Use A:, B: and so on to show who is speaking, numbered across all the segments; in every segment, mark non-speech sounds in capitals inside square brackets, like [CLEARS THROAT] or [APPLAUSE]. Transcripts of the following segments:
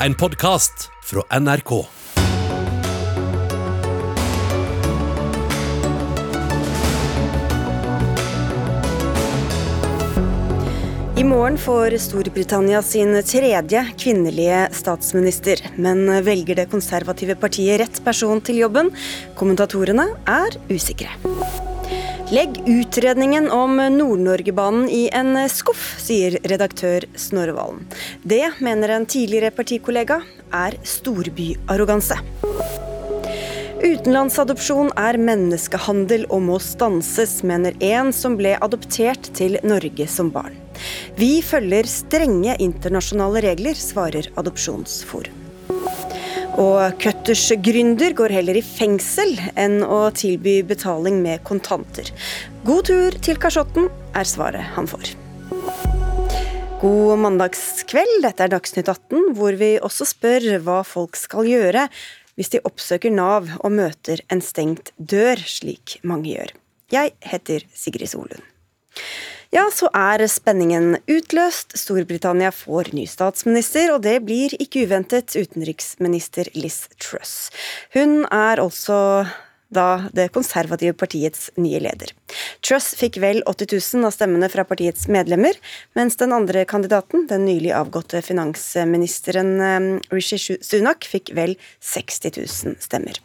A: en podkast fra NRK.
B: I morgen får Storbritannia sin tredje kvinnelige statsminister. Men velger det konservative partiet rett person til jobben? Kommentatorene er usikre. Legg utredningen om Nord-Norgebanen i en skuff, sier redaktør Snorre Valen. Det mener en tidligere partikollega er storbyarroganse. Utenlandsadopsjon er menneskehandel og må stanses, mener en som ble adoptert til Norge som barn. Vi følger strenge internasjonale regler, svarer Adopsjonsforum. Og Cutters gründer går heller i fengsel enn å tilby betaling med kontanter. God tur til kasjotten, er svaret han får. God mandagskveld, dette er Dagsnytt 18, hvor vi også spør hva folk skal gjøre hvis de oppsøker Nav og møter en stengt dør, slik mange gjør. Jeg heter Sigrid Solund. Ja, så er spenningen utløst. Storbritannia får ny statsminister, og det blir ikke uventet utenriksminister Liz Truss. Hun er også da det konservative partiets nye leder. Truss fikk vel 80 000 av stemmene fra partiets medlemmer, mens den andre kandidaten, den nylig avgåtte finansministeren eh, Rishi Sunak, fikk vel 60 000 stemmer.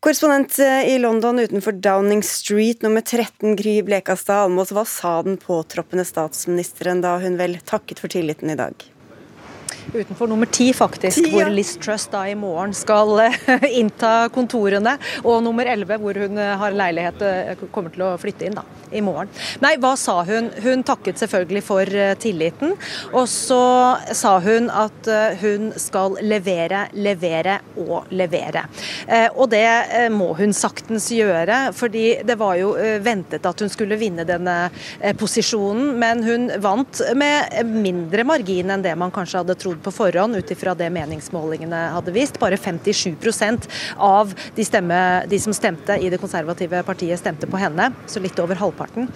B: Korrespondent eh, i London utenfor Downing Street nummer 13, Gry Blekastad Almås. Hva sa den påtroppende statsministeren da hun vel takket for tilliten i dag?
C: Utenfor nummer ti, faktisk, 10, ja. hvor Liz Truss da i morgen skal uh, [LAUGHS] innta kontorene. Og nummer elleve, hvor hun uh, har leilighet, uh, kommer til å flytte inn da, i morgen. Nei, hva sa hun? Hun takket selvfølgelig for tilliten. Og så sa hun at hun skal levere, levere og levere. og det må hun saktens gjøre, fordi det var jo ventet at hun skulle vinne denne posisjonen, men hun vant med mindre margin enn det man kanskje hadde trodd på forhånd ut ifra det meningsmålingene hadde vist. Bare 57 av de, stemme, de, som stemte i det konservative partiet, stemte på henne, så litt over halvparten.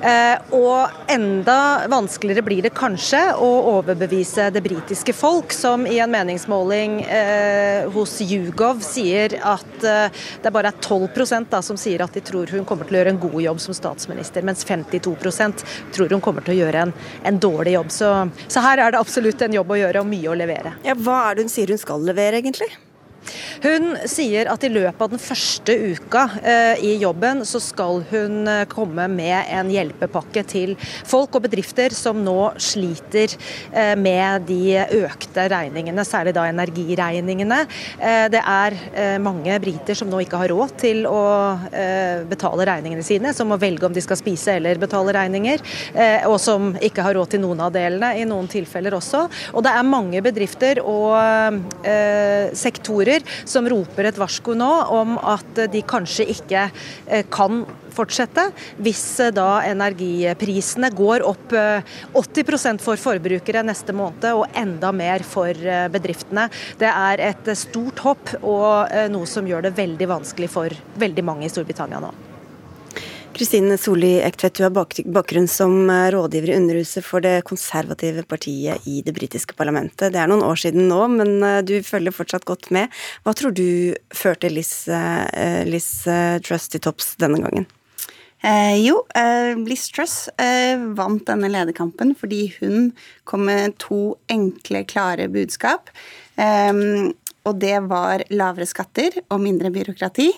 C: Eh, og enda vanskeligere blir det kanskje å overbevise det britiske folk, som i en meningsmåling eh, hos Yougov sier at eh, det bare er 12 da, som sier at de tror hun kommer til å gjøre en god jobb som statsminister, mens 52% tror hun kommer til å gjøre en, en dårlig jobb. Så, så her er det absolutt en jobb å gjøre. Og mye å levere.
B: Ja, hva er det hun sier hun skal levere, egentlig?
C: Hun sier at i løpet av den første uka eh, i jobben, så skal hun eh, komme med en hjelpepakke til folk og bedrifter som nå sliter eh, med de økte regningene, særlig da energiregningene. Det er mange briter som nå ikke har råd til å betale regningene sine, som må velge om de skal spise eller betale regninger, og som ikke har råd til noen av delene i noen tilfeller også. Og det er mange bedrifter og sektorer aktører som roper et varsko nå om at de kanskje ikke eh, kan fortsette hvis eh, da energiprisene går opp 80 eh, for forbrukere neste måned og enda mer for bedriftene. Det er et stort hopp og noe som gjør det veldig vanskelig for veldig mange i Storbritannia nå.
B: Kristine Solli Ektvedt, du har bakgrunn som eh, rådgiver i Underhuset for det konservative partiet i det britiske parlamentet. Det er noen år siden nå, men eh, du følger fortsatt godt med. Hva tror du førte Liz, eh, Liz Truss til topps denne gangen?
D: Eh, jo, eh, Liz Truss eh, vant denne lederkampen fordi hun kom med to enkle, klare budskap. Og det var lavere skatter og mindre byråkrati.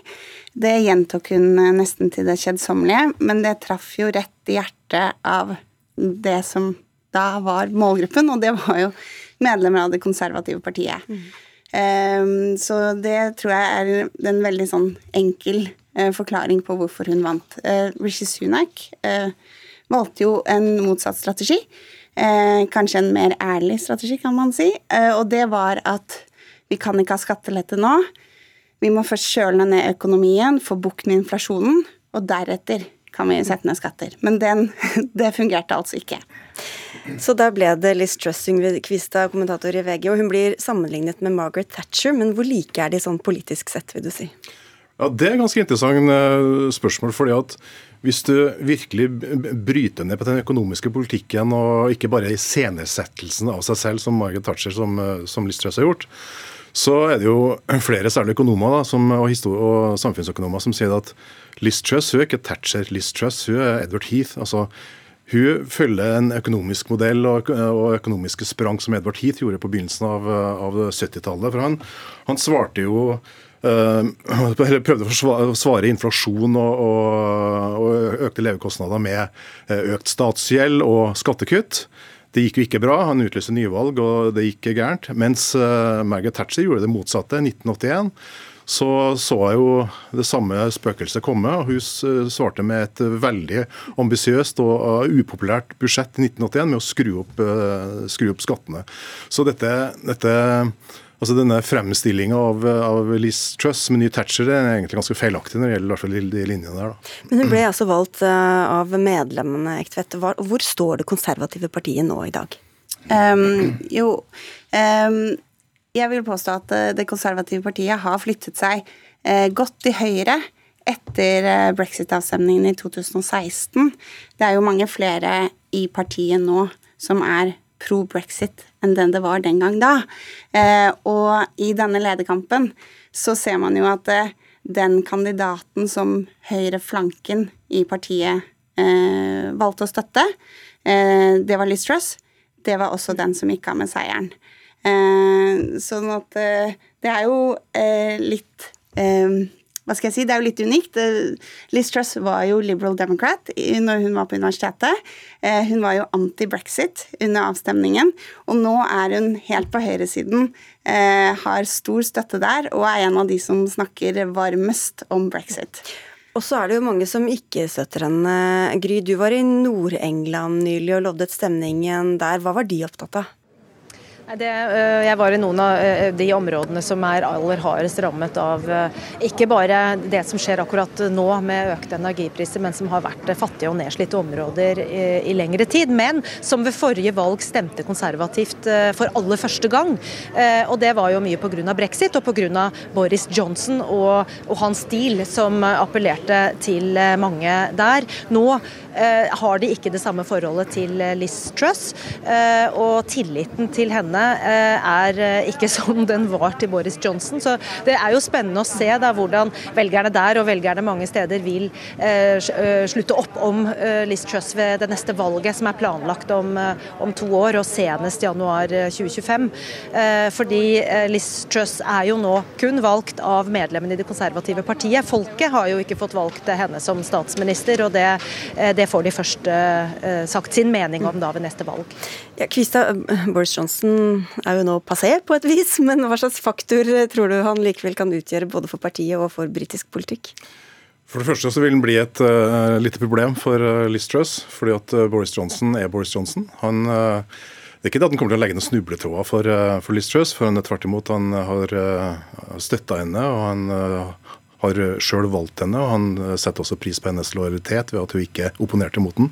D: Det gjentok hun eh, nesten til det kjedsommelige, men det traff jo rett i hjertet av det som da var målgruppen, og det var jo medlemmer av det konservative partiet. Mm. Um, så det tror jeg er en veldig sånn enkel uh, forklaring på hvorfor hun vant. Uh, Rishi Sunak uh, valgte jo en motsatt strategi. kanskje en mer ærlig strategi, kan man si. og det var at vi kan ikke ha skattelette nå. Vi må først kjøle ned økonomien, få bukt med inflasjonen, og deretter kan vi sette ned skatter. Men den, [LAUGHS] det fungerte altså ikke.
B: Så da ble det Liz Trussing-Kvista, kommentator i VG, og hun blir sammenlignet med Margaret Thatcher, men hvor like er de sånn politisk sett, vil du si?
E: Ja, Det er ganske interessant eh, spørsmål. fordi at hvis du virkelig bryter ned på den økonomiske politikken, og ikke bare iscenesettelsen av seg selv, som Margaret Thatcher som, som Liz Truss har gjort, så er det jo flere, særlig økonomer da, som, og, og, samfunnsøkonomer, som sier at Liz Truss hun er ikke Thatcher, Liz Truss hun er Edward Heath. altså hun følger en økonomisk modell og, økonomiske sprang som Edward Heath gjorde på begynnelsen av, av 70-tallet. For han, han, svarte jo Uh, [CLEARS THROAT] prøvde å svare inflasjon og, og, og økte levekostnader med økt statsgjeld og skattekutt. Det gikk jo ikke bra. Han utlyste nyvalg, og det gikk gærent. Mens uh, Margaret Thatcher gjorde det motsatte i 1981 så så jeg jo det samme spøkelset komme. og Hun svarte med et veldig ambisiøst og upopulært budsjett i 1981 med å skru opp, eh, skru opp skattene. Så dette, dette altså denne fremstillinga av, av, Liz Truss med ny Thatcher er egentlig ganske feilaktig når det gjelder de linjene der. Da.
B: Men hun ble altså valgt eh, av medlemmene, Ektvedt. Hvor står det konservative partiet nå i dag?
D: Um, jo, um, jeg vil påstå at eh, det konservative partiet har flyttet seg eh, godt til høyre etter brexit-avstemningen i 2016. Det er jo mange flere i partiet nå som er pro brexit enn den det var den gang da. Og i denne lederkampen så ser man jo at den kandidaten som høyreflanken i partiet valgte å støtte, det var Liz Truss. Det var også den som gikk av med seieren. Eh, sånn at eh, det er jo eh, litt hva skal jeg si, Det er jo litt unikt. Liz Truss var jo liberal democrat når hun var på universitetet. Hun var jo anti-brexit under avstemningen, og nå er hun helt på høyresiden. Har stor støtte der og er en av de som snakker varmest om brexit.
B: Og så er det jo mange som ikke støtter henne. Gry, du var i Nord-England nylig og loddet stemningen der. Hva var de opptatt av?
C: Det, øh, jeg var i noen av øh, de områdene som er aller hardest rammet av øh, ikke bare det som skjer akkurat nå med økte energipriser, men som har vært fattige og nedslitte områder i, i lengre tid. Men som ved forrige valg stemte konservativt for aller første gang. Og det var jo mye pga. brexit og pga. Boris Johnson og, og hans stil, som appellerte til mange der. Nå har de ikke det samme forholdet til Liz Truss, og tilliten til henne henne eh, er eh, ikke [LAUGHS] som den var til Boris Johnson. Så det er jo spennende å se da, hvordan velgerne der og velgerne mange steder vil eh, slutte opp om Liz Truss ved det neste valget, som er planlagt om, om to år, og senest januar 2025. Fordi Liz Truss er jo nå kun valgt av medlemmene i det konservative partiet. Folket har jo ikke fått valgt henne som statsminister, og det, det får de først sagt sin mening om da ved neste valg.
B: Ja, Kvista, Boris Johnson er jo nå passé på et vis, [LAUGHS] men hva slags faktor tror du han likevel kan utgjøre både for partiet og for britisk politikk?
E: For det første så vil den bli et uh, lite problem for uh, Liz Truss, fordi at uh, Boris Johnson er Boris Johnson. Han, uh, det er ikke det at han kommer til å legge noen snubletråder for, for Liz Truss, for han tvert imot han har uh, støtta henne. og han har sjøl valgt henne, og han setter også pris på hennes lojalitet ved at hun ikke opponerte mot den.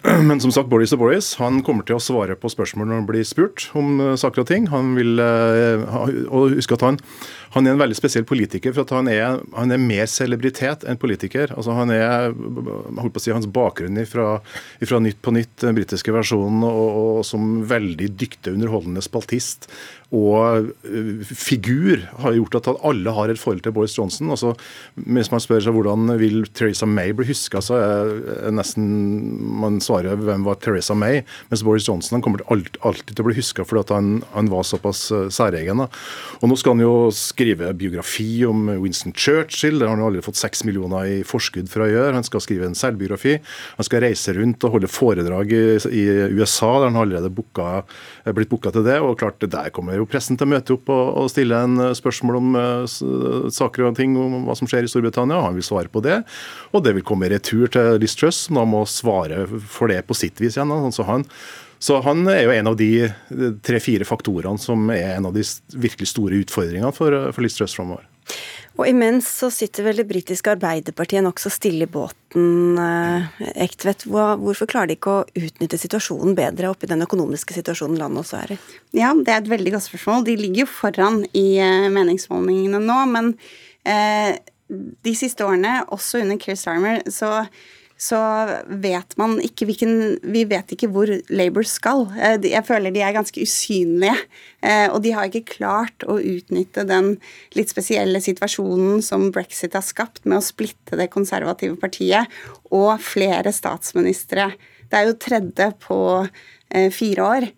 E: [CLEARS THROAT] Men som sagt, Boris og Boris han kommer til å svare på spørsmål når han blir spurt om uh, saker og ting. Han vil, uh, og husk at han, han, er en veldig spesiell politiker, for han er, han er mer celebritet enn politiker. Altså han er, holdt på å si, Hans bakgrunn fra Nytt på Nytt, den britiske versjonen, og, og som veldig dyktig underholdende spaltist og eh, figur har gjort at alle har et forhold til Boris Johnson. Altså, hvis man spør seg hvordan vil Theresa May bli huska, så er nesten man svarer hvem var Theresa May. Mens Boris Johnson kommer alltid, til å bli huska fordi han, han, var såpass uh, særegen. Og Nå skal han jo skrive biografi om Winston Churchill. Det har han aldri fått seks millioner i forskudd for å gjøre. Han skal skrive en selvbiografi. Han skal reise rundt og holde foredrag i, i USA, der han allerede booka, blitt booka til det. og klart der kommer jo pressen til å møte opp og, og stille en spørsmål om uh, saker og ting om hva som skjer i Storbritannia. Han vil svare på det. Og det vil komme retur til Liz Truss, som da må svare for det på sitt vis igjen. Så han, så han er jo en av de tre-fire faktorene som er en av de virkelig store utfordringene for, for Liz Truss framover.
B: Og imens så sitter vel det britiske Arbeiderpartiet nokså stille i båten. Eh, Ektvedt, hvorfor klarer de ikke å utnytte situasjonen bedre oppi den økonomiske situasjonen landet også er i?
D: Ja, det er et veldig godt spørsmål. De ligger jo foran i eh, meningsmålingene nå, men eh, de siste årene, også under Keir Starmer, så så vet man ikke hvilken Vi vet ikke hvor Labour skal. Eh, jeg føler de er ganske usynlige. Eh, og de har ikke klart å utnytte den litt spesielle situasjonen som brexit har skapt, med å splitte det konservative partiet og flere statsministre. Det er jo tredje på eh, fire år.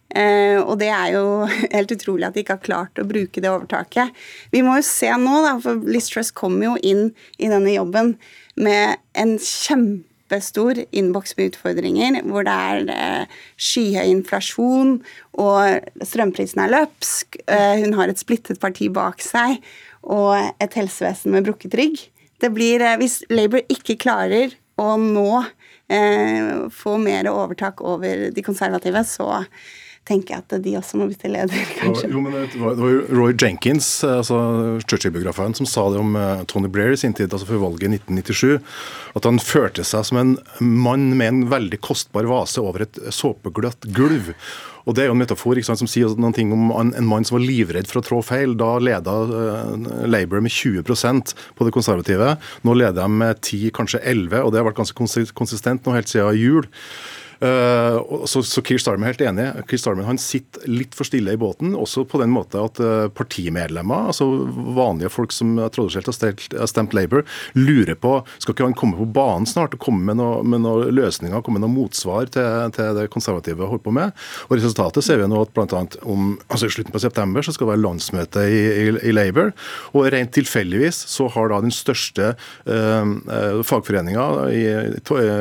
D: og det er jo [LAUGHS] helt utrolig at de ikke har klart å bruke det overtaket. Vi må jo se nå, da, for Liz kommer jo inn i denne jobben med en kjempe kjempestor innboks med utfordringer, hvor det er eh, skyhøy inflasjon, og strømprisen er løpsk. Eh, hun har et splittet parti bak seg og et helsevesen med brukket rygg. Det blir, eh, Hvis Labour ikke klarer å nå eh, få mer overtak over de konservative, så tenker jeg at de også må bytte leder, kanskje.
E: Jo, men det var, jo Roy Jenkins, altså Churchill-biografen, som sa det om uh, Tony Blair i sin tid, altså før valget i 1997. At han førte seg som en mann med en veldig kostbar vase over et såpegløtt gulv. Og Det er jo en metafor sant, som sier noen ting om en, en, mann som var livredd for å trå feil. Da leda uh, Labour med 20% på det konservative. Nå leder de med 10, kanskje 11, og det har vært ganske konsistent nå helt siden jul. Uh, så, så Keir Starmer er helt enig. Keir Starmer han sitter litt for stille i båten, også på den måte at uh, partimedlemmer, altså vanlige folk som tradisjonelt har stemt, Labour, lurer på skal ikke han komme på banen snart og komme med noen noe løsninger, komme med noe motsvar til, til, det konservative holder på med. Og Resultatet ser vi nå at blant annet om, altså i slutten på september så skal det være landsmøte i, i, i Labour. Og rent tilfeldigvis så har da den største uh, fagforeninga,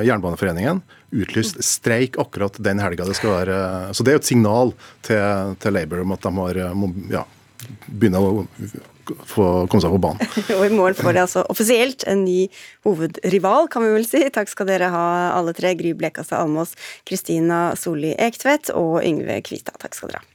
E: Jernbaneforeningen, utlyst streik akkurat den helga det skal være. Så det er jo et signal til, til Labour om at de har ja, begynner å få komme seg på banen. [LAUGHS]
B: og I morgen får de altså offisielt en ny hovedrival, kan vi vel si. Takk skal dere ha alle tre. Gry Blekastad Almås, Kristina Solli Ektvedt og Yngve Kvita. Takk skal dere ha.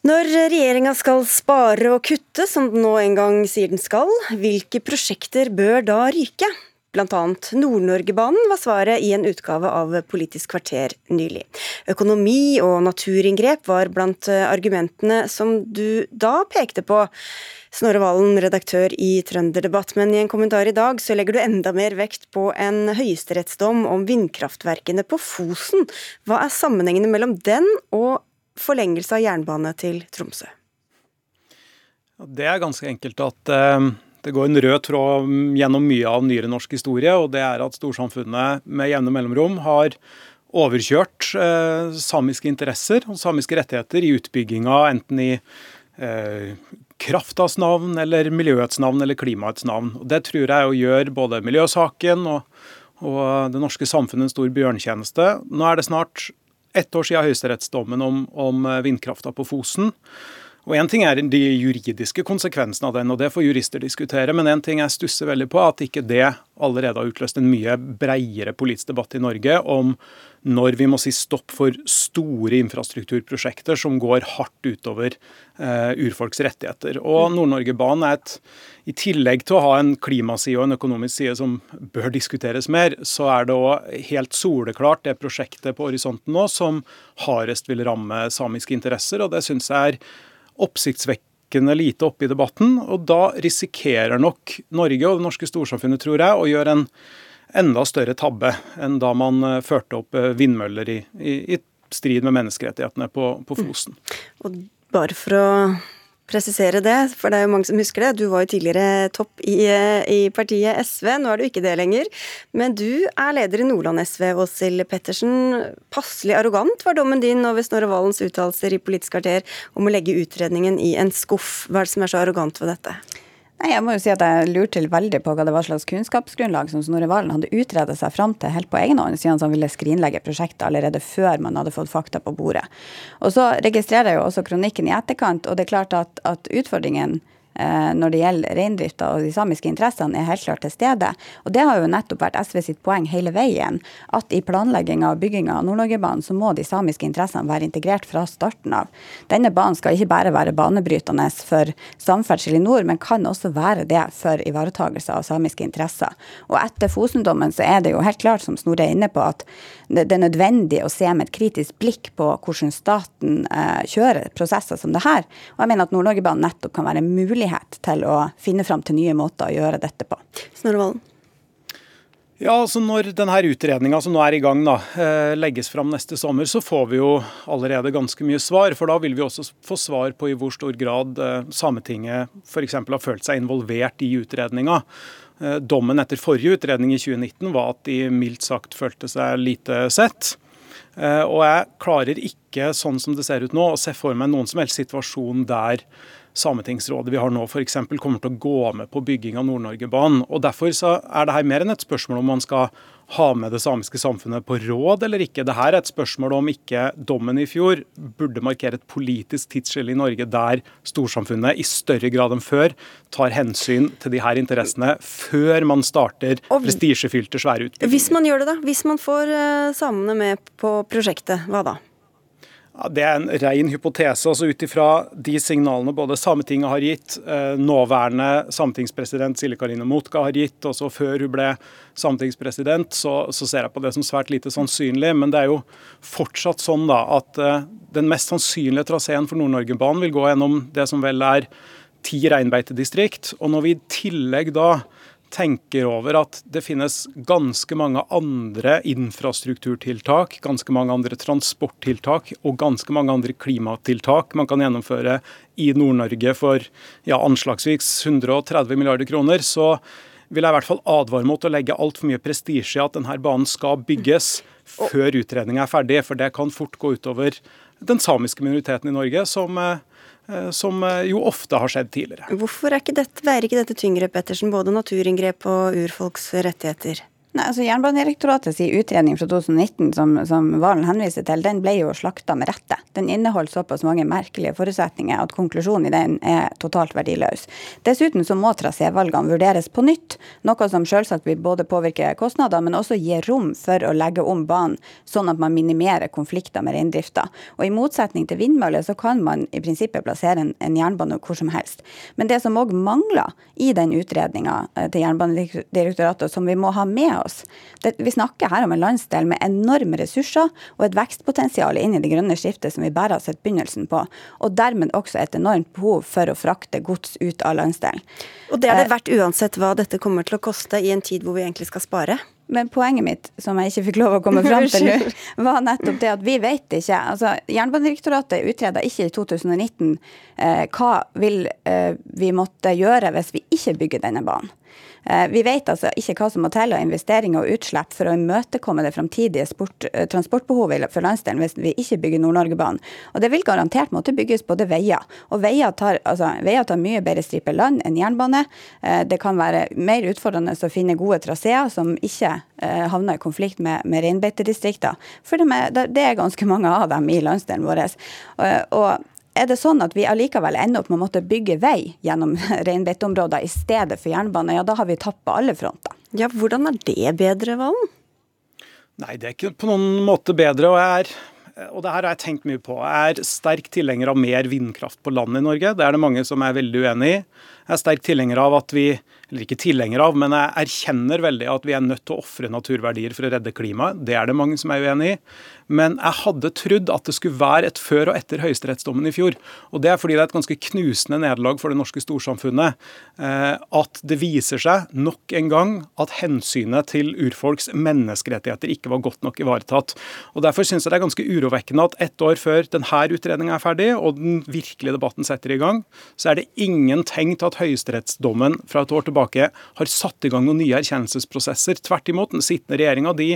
B: Når regjeringa skal spare og kutte, som den nå en gang sier den skal, hvilke prosjekter bør da ryke? Blant annet Nord-Norgebanen var svaret i en utgave av Politisk kvarter nylig. Økonomi og naturinngrep var blant argumentene som du da pekte på. Snorre Valen, redaktør i Trønderdebatt, men i en kommentar i dag så legger du enda mer vekt på en høyesterettsdom om vindkraftverkene på Fosen. Hva er sammenhengene mellom den og forlengelse av jernbane til Tromsø?
F: Det er ganske enkelt at uh, det går en rød tråd gjennom mye av nyere norsk historie, og det er at storsamfunnet med jevne mellomrom har overkjørt uh, samiske interesser og samiske rettigheter i utbygginga enten i uh, kraftas navn eller miljøets navn eller klimaets navn. Og det tror jeg gjør både miljøsaken og, og det norske samfunnet en stor bjørntjeneste. Nå er det snart ett år siden høyesterettsdommen om, om eh, vindkrafta på Fosen. Og Én ting er de juridiske konsekvensene av den, og det får jurister diskutere. Men en ting jeg stusser veldig på, at ikke det allerede har utløst en mye breiere politisk debatt i Norge om når vi må si stopp for store infrastrukturprosjekter som går hardt utover eh, urfolks rettigheter. Og mm. Nord-Norge-banen er et I tillegg til å ha en klimaside og en økonomisk side som bør diskuteres mer, så er det òg helt soleklart det prosjektet på horisonten nå som hardest vil ramme samiske interesser, og det syns jeg er oppsiktsvekkende lite oppe i debatten. Og da risikerer nok Norge og det norske storsamfunnet, tror jeg, å gjøre en enda større tabbe enn da man eh, førte opp eh, vindmøller i, i, i strid med menneskerettighetene på, på Fosen.
B: Mm. Og bare for å presisere det, for det er jo mange som husker det. Du var jo tidligere topp i, eh, i, partiet SV, nå er du ikke det lenger. Men du er leder i Nordland SV, Åshild Pettersen. Passelig arrogant var dommen din over Snorre Valens uttalelser i Politisk kvarter om å legge utredningen i en skuff. Hva er det som er så arrogant ved dette?
G: Nei, jeg må jo si at jeg lurte veldig på hva det var slags kunnskapsgrunnlag som Snorre Valen hadde utredet seg fram til helt på egen hånd, siden han ville skrinlegge prosjektet allerede før man hadde fått fakta på bordet. Og så registrerer jeg jo også kronikken i etterkant, og det er klart at, at utfordringen når det gjelder reindrifta og de samiske interessene, er helt klart til stede. Og det har jo nettopp vært SV sitt poeng hele veien. At i planlegginga og bygginga av Nord-Norge-banen, så må de samiske interessene være integrert fra starten av. Denne banen skal ikke bare være banebrytende for samferdsel i nord, men kan også være det for ivaretakelse av samiske interesser. Og etter Fosen-dommen så er det jo helt klart, som Snorre er inne på, at det er nødvendig å se med et kritisk blikk på hvordan staten eh, kjører prosesser som det her. Og jeg mener at Nord-Norge-banen nettopp kan være en mulighet til å finne fram til nye måter å gjøre dette på.
B: Snorre Valen?
F: Ja, altså Når denne utredninga som nå er i gang da, eh, legges fram neste sommer, så får vi jo allerede ganske mye svar. For da vil vi også få svar på i hvor stor grad eh, Sametinget f.eks. har følt seg involvert i utredninga. Eh, dommen etter forrige utredning i 2019 var at de mildt sagt følte seg lite sett. Eh, og jeg klarer ikke, sånn som det ser ut nå, å se for meg noen som helst situasjon der Sametingsrådet vi har nå f.eks. kommer til å gå med på bygging av Nord-Norge-banen. Og Derfor så er det her mer enn et spørsmål om man skal ha med det samiske samfunnet på råd eller ikke. Dette er et spørsmål om ikke dommen i fjor burde markere et politisk tidsskille i Norge der storsamfunnet i større grad enn før tar hensyn til de her interessene før man starter prestisjefylte, svære utbygginger.
B: Hvis man gjør det, da? Hvis man får uh, samene med på prosjektet, hva da?
F: Det er en ren hypotese. altså Ut ifra de signalene både Sametinget har gitt, eh, nåværende sametingspresident Silje Karine Motka har gitt, også før hun ble sametingspresident, så, så, ser jeg på det som svært lite sannsynlig. Men det er jo fortsatt sånn da at eh, den mest sannsynlige traseen for Nord-Norge-banen vil gå gjennom det som vel er ti reinbeitedistrikt. Og når vi i tillegg da tenker over at det finnes ganske mange andre infrastrukturtiltak, ganske mange andre transporttiltak og ganske mange andre klimatiltak man kan gjennomføre i Nord-Norge for ja, anslagsvis 130 milliarder kroner, så vil jeg i hvert fall advare mot å legge altfor mye prestisje i at denne banen skal bygges før utredninga er ferdig, for det kan fort gå utover den samiske minoriteten i Norge, som eh, som eh, jo ofte har skjedd tidligere.
B: Hvorfor er ikke dette, veier ikke dette tyngre, Pettersen, både naturinngrep og urfolks rettigheter?
G: Nei, altså Jernbanedirektoratets utredning fra 2019 som, som Valen henviser til, den ble jo slakta med rette. Den inneholder såpass mange merkelige forutsetninger at konklusjonen i den er totalt verdiløs. Dessuten så må trasévalgene vurderes på nytt, noe som selvsagt vil både påvirke kostnader, men også gi rom for å legge om banen, sånn at man minimerer konflikter med reindrifta. Og I motsetning til vindmøller så kan man i prinsippet plassere en, en jernbane hvor som helst. Men det som òg mangler i den utredninga eh, til Jernbanedirektoratet, som vi må ha med oss. Det, vi snakker her om en landsdel med enorme ressurser og et vekstpotensial inn i det grønne skiftet som vi bare har sett begynnelsen på. Og dermed også et enormt behov for å frakte gods ut av landsdelen.
B: Og det er det eh, verdt uansett hva dette kommer til å koste i en tid hvor vi egentlig skal spare?
G: Men poenget mitt, som jeg ikke fikk lov å komme fram til nå, [LAUGHS] var nettopp det at vi vet ikke. Altså, Jernbanedirektoratet utreda ikke i 2019 eh, hva vil eh, vi måtte gjøre hvis vi ikke bygger denne banen. Eh, vi vet altså ikke hva som må til av investeringer og utslipp for å imøtekomme det framtidige eh, transportbehovet for landsdelen hvis vi ikke bygger Nord-Norge-banen. Og Det vil garantert måtte bygges både veier. Og veier tar, altså, veier tar mye bedre stripe land enn jernbane. Eh, det kan være mer utfordrende å finne gode traseer som ikke havner i konflikt med, med reinbeitedistrikter. For det er ganske mange av dem i landsdelen vår. Og er det sånn at vi allikevel ender opp med å måtte bygge vei gjennom [LAUGHS] reinbeiteområder i stedet for jernbane, ja da har vi tapt på alle fronter.
B: Ja, Hvordan er det bedre, Valen?
F: Nei, det er ikke på noen måte bedre. og jeg er og det her har jeg tenkt mye på. Jeg er sterk tilhenger av mer vindkraft på land i Norge. Det er det mange som er veldig uenig i. Jeg er sterk tilhenger av at vi eller ikke tilhenger av, men jeg erkjenner veldig at vi er nødt til å ofre naturverdier for å redde klimaet. Det er det mange som er uenig i. Men jeg hadde trodd at det skulle være et før og etter høyesterettsdommen i fjor. Og Det er fordi det er et ganske knusende nederlag for det norske storsamfunnet eh, at det viser seg nok en gang at hensynet til urfolks menneskerettigheter ikke var godt nok ivaretatt. Og Derfor syns jeg det er ganske urovekkende at ett år før denne utredninga er ferdig og den virkelige debatten setter i gang, så er det ingen tegn til at høyesterettsdommen fra et år tilbake har satt i gang noen nye erkjennelsesprosesser. Tvert imot, den sittende regjeringa de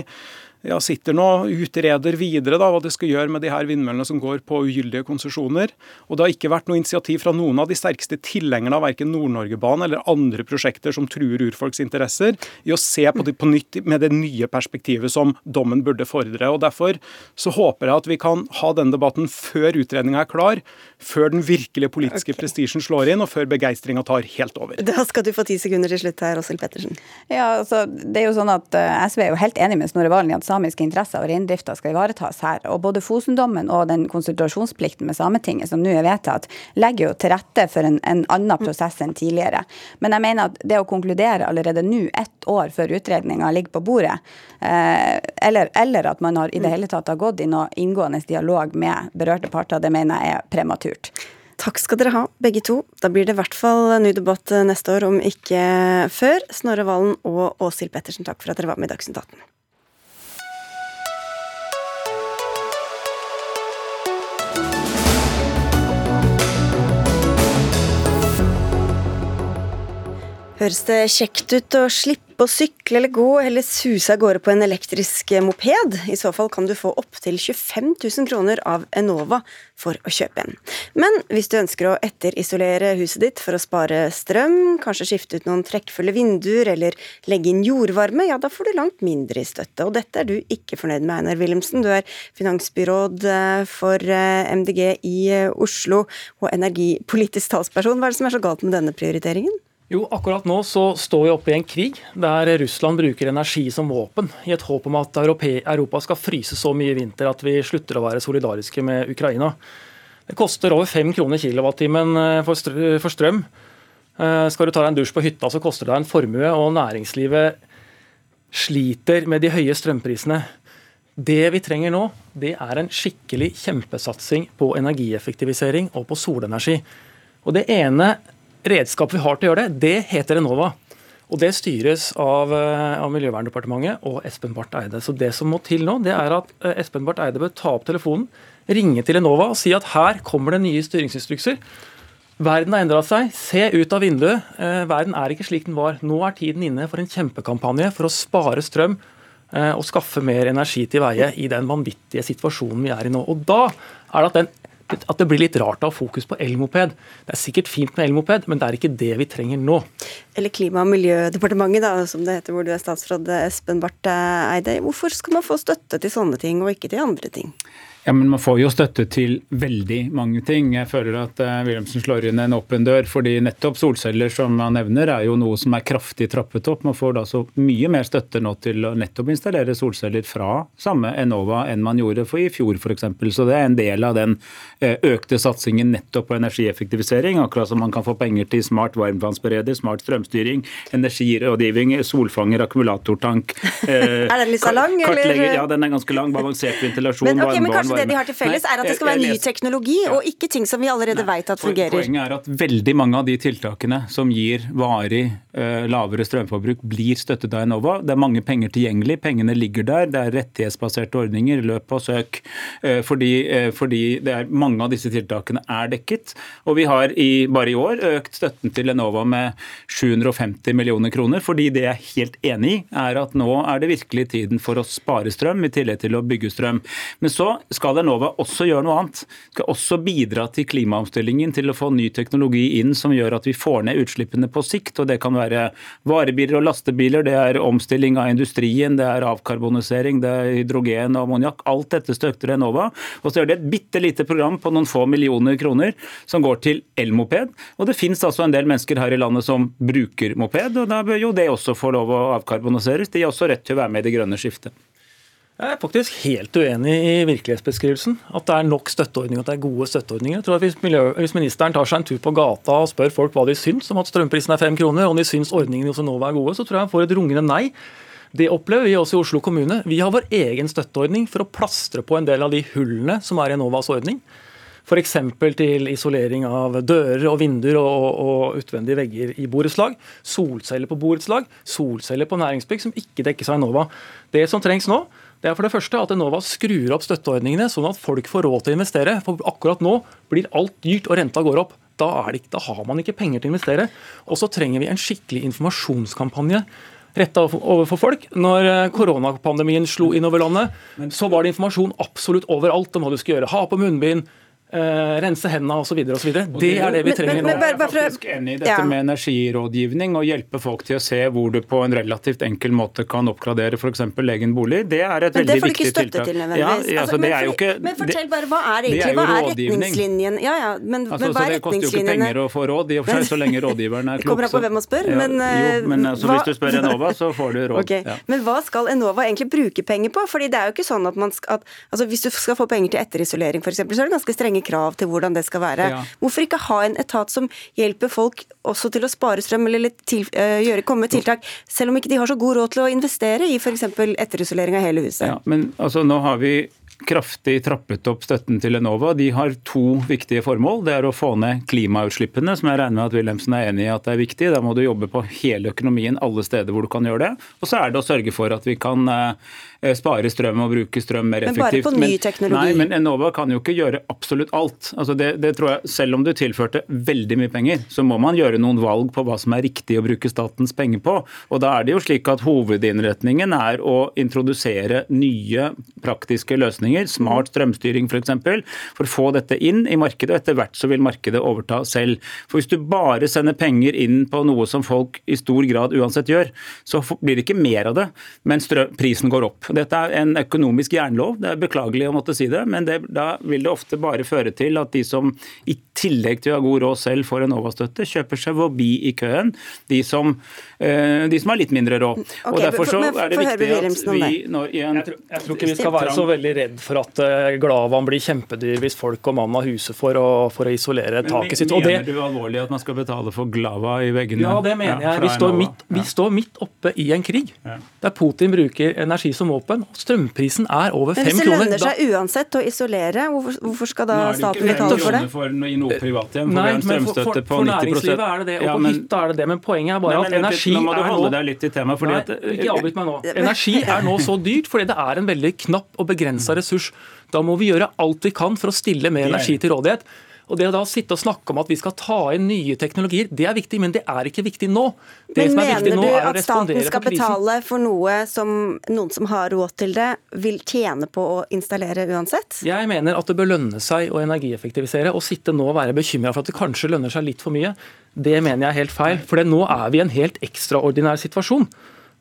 F: ja, sitter nå og utreder videre da, hva de skal gjøre med de her vindmøllene som går på ugyldige konsesjoner. Og det har ikke vært noe initiativ fra noen av de sterkeste tilhengerne av verken Nord-Norgebanen eller andre prosjekter som truer urfolks interesser, i å se på det på nytt med det nye perspektivet som dommen burde fordre. Og Derfor så håper jeg at vi kan ha denne debatten før utredninga er klar, før den virkelige politiske okay. prestisjen slår inn, og før begeistringa tar helt over.
B: Da skal du få ti sekunder til slutt her, Åshild Pettersen.
G: Ja, altså, det er jo sånn at uh, SV er jo helt enig med Snorre Valen i at samiske interesser og reindrifta skal ivaretas her. Og både Fosendommen og den konsultasjonsplikten med Sametinget som nå er vedtatt, legger jo til rette for en, en annen prosess enn tidligere. Men jeg mener at det å konkludere allerede nå, ett år før utredninga ligger på bordet, eh, eller, eller, at man har i det hele tatt har gått i noe inngående dialog med berørte parter, det mener jeg er prematurt.
B: Takk skal dere ha, begge to. Da blir det i hvert fall ny debatt neste år, om ikke før. Snorre Valen og Åshild Pettersen, takk for at dere var med i Dagsnytt 18. Høres det kjekt ut å slippe å sykle eller gå, eller suse av gårde på en elektrisk moped? I så fall kan du få opptil 25 000 kroner av Enova for å kjøpe en. Men hvis du ønsker å etterisolere huset ditt for å spare strøm, kanskje skifte ut noen trekkfulle vinduer eller legge inn jordvarme, ja da får du langt mindre i støtte. Og dette er du ikke fornøyd med, Einar Wilhelmsen. Du er finansbyråd eh, for eh, MDG i eh, Oslo og energipolitisk talsperson. Hva er det som er så galt med denne prioriteringen?
H: Jo, akkurat nå så står vi oppe i en krig der Russland bruker energi som våpen, i et håp om at Europa skal fryse så mye i vinter at vi slutter å være solidariske med Ukraina. Det koster over fem kroner kilowattimen eh, for strøm. Eh, skal du ta deg en dusj på hytta, så koster det deg en formue, og næringslivet sliter med de høye strømprisene. Det vi trenger nå, det er en skikkelig kjempesatsing på energieffektivisering og på solenergi. Og Det ene redskapet vi har til å gjøre det, det heter Enova. Og Det styres av, eh, av Miljøverndepartementet og Espen Barth Eide. Så Det som må til nå, det er at eh, Espen Barth Eide bør ta opp telefonen, ringe til Enova og si at her kommer det nye styringsinstrukser. Verden har endra seg. Se ut av vinduet. Eh, verden er ikke slik den var. Nå er tiden inne for en kjempekampanje for å spare strøm og skaffe mer energi til veie i den vanvittige situasjonen vi er i nå. Og Da er det at den at det blir litt rart å ha fokus på elmoped. Det er sikkert fint med elmoped, men det er ikke det vi trenger nå.
B: Eller Klima- og miljødepartementet, da, som det heter, hvor du er statsråd Espen Barth Eide. Hvorfor skal man få støtte til sånne ting, og ikke til andre ting?
I: Ja, men Man får jo støtte til veldig mange ting. Jeg føler at uh, Wilhelmsen slår inn en åpen dør. fordi nettopp solceller som han nevner, er jo noe som er kraftig trappet opp. Man får da så mye mer støtte nå til å nettopp installere solceller fra samme Enova enn man gjorde for i fjor f.eks. Så det er en del av den uh, økte satsingen nettopp på energieffektivisering. Akkurat som man kan få penger til smart varmtvannsbereder, smart strømstyring, energirådgivning, solfanger, akkumulatortank.
B: Uh, [LAUGHS] er den litt så lang,
I: eller? Ja, den er ganske lang. Balansert ventilasjon,
B: men, okay, varmbarn det de har til felles, er at det skal være ny teknologi, og ikke ting som vi allerede Nei. vet at fungerer.
I: Poenget er at veldig mange av de tiltakene som gir varig uh, lavere strømforbruk, blir støttet av Enova. Det er mange penger tilgjengelig, pengene ligger der. Det er rettighetsbaserte ordninger, løp og søk. Uh, fordi, uh, fordi er, mange av disse tiltakene er dekket. Og vi har i, bare i år økt støtten til Enova med 750 millioner kroner, fordi det jeg er helt enig i, er at nå er det virkelig tiden for å spare strøm, i tillegg til å bygge strøm. Men så skal skal Enova også gjøre noe annet. Skal også bidra til klimaomstillingen, til å få ny teknologi inn som gjør at vi får ned utslippene på sikt. og Det kan være varebiler og lastebiler, det er omstilling av industrien, det er avkarbonisering, det er hydrogen og ammoniakk. Alt dette støtter Enova. Og så gjør de et bitte lite program på noen få millioner kroner som går til elmoped. Og det finnes altså en del mennesker her i landet som bruker moped, og da bør jo det også få lov å avkarboniseres. De har også rett til å være med i det grønne skiftet.
H: Jeg er faktisk helt uenig i virkelighetsbeskrivelsen. At det er nok støtteordninger, at det er gode støtteordninger. Jeg tror at hvis, miljø, hvis, ministeren tar seg en tur på gata og spør folk hva de syns om at strømprisen er fem kroner, og de syns ordningene hos Enova er gode, så tror jeg han får et rungende nei. Det opplever vi også i Oslo kommune. Vi har vår egen støtteordning for å plastre på en del av de hullene som er i Enovas ordning. F.eks. til isolering av dører og vinduer og, og utvendige vegger i borettslag. Solceller på borettslag, solceller på næringsbygg som ikke dekkes av Enova. Det som trengs nå, det er for det første at Enova skrur opp støtteordningene, sånn at folk får råd til å investere. For akkurat nå blir alt dyrt og renta går opp. Da, ikke, da har man ikke penger til å investere. Og så trenger vi en skikkelig informasjonskampanje retta overfor folk. Når eh, koronapandemien slo innover landet, så var det informasjon absolutt overalt om hva du skulle gjøre. Ha på munnbind, Uh, rense hendene osv. osv. Det er det vi trenger nå.
I: Jeg er faktisk enig i dette med energirådgivning og hjelpe folk til å se hvor du på en relativt enkel måte kan oppgradere f.eks. egen bolig. Det er et veldig viktig tiltak.
B: Til, ja, altså, men, for, ikke, men, fortell bare, hva er egentlig er hva er retningslinjen? Ja, ja, men,
I: altså, men hva er retningslinjene? Det koster jo ikke penger å få råd, i og for seg, så lenge rådgiveren er klok. [LAUGHS]
B: Det kommer an på hvem man spør,
I: ja,
B: men,
I: jo, men altså, hva, Hvis du spør Enova, så får du råd. [LAUGHS]
B: Okay. Ja. Men hva skal Enova egentlig bruke penger på? Fordi det er jo ikke sånn at man skal at, altså, Hvis du skal få penger til etterisolering f.eks., så er det ganske strenge krav til hvordan det skal være. Ja. Hvorfor ikke ha en etat som hjelper folk også til å spare strøm eller til, uh, gjøre, komme med tiltak, selv om ikke de har så god råd til å investere i f.eks. etterisolering av hele huset?
I: Ja, men altså, nå har vi kraftig trappet opp støtten til Enova. De har to viktige formål. Det er å få ned klimautslippene, som jeg regner med at Wilhelmsen er enig i at det er viktig. Da må du jobbe på hele økonomien alle steder hvor du kan gjøre det. Og så er det å sørge for at vi kan eh, spare strøm og bruke strøm mer effektivt.
B: Men bare på ny teknologi?
I: Nei, men Enova kan jo ikke gjøre absolutt alt. Altså det, det tror jeg, Selv om du tilførte veldig mye penger, så må man gjøre noen valg på hva som er riktig å bruke statens penger på. Og da er det jo slik at Hovedinnretningen er å introdusere nye praktiske løsninger løsninger, smart strømstyring f.eks., for, for å få dette inn i markedet. og Etter hvert så vil markedet overta selv. For Hvis du bare sender penger inn på noe som folk i stor grad uansett gjør, så blir det ikke mer av det, men prisen går opp. Dette er en økonomisk jernlov, det er beklagelig å måtte si det, men det, da vil det ofte bare føre til at de som i tillegg til å ha god råd selv får Enova-støtte, kjøper seg forbi i køen. De som, uh, de som har litt mindre råd.
B: Okay, og Derfor så er det viktig at vi
H: når igjen, jeg, tror, jeg tror ikke vi skal være så veldig redd for at uh, Glavan blir kjempedyr hvis folk og mann har huset for å, for å isolere men, taket sitt.
I: Mener det, du alvorlig at man skal betale for Glava i veggene?
H: Ja, det mener jeg. Vi står, midt, vi står, midt, oppe i en krig ja. der Putin bruker energi som våpen. og Strømprisen er over fem kroner. Men hvis
B: det lønner seg uansett å isolere, hvorfor, hvorfor skal da staten betale for det?
I: For noe privathjem. Nei, men for, for,
H: for næringslivet er det det, og ja, men, på hytta er det det. Men poenget er bare nei, at energi
I: nå må du holde deg litt i tema,
H: nei, at, Ikke avbryt meg nå. Energi er nå så dyrt fordi det er en veldig knapp og begrensa ressurs. Da må vi gjøre alt vi kan for å stille mer energi til rådighet. Og Det å da sitte og snakke om at vi skal ta inn nye teknologier, det er viktig, men det er ikke viktig nå. Det
B: men mener du at staten skal betale for noe som noen som har råd til det, vil tjene på å installere uansett?
H: Jeg mener at det bør lønne seg å energieffektivisere. Å sitte nå og være bekymra for at det kanskje lønner seg litt for mye, det mener jeg er helt feil. For nå er vi i en helt ekstraordinær situasjon.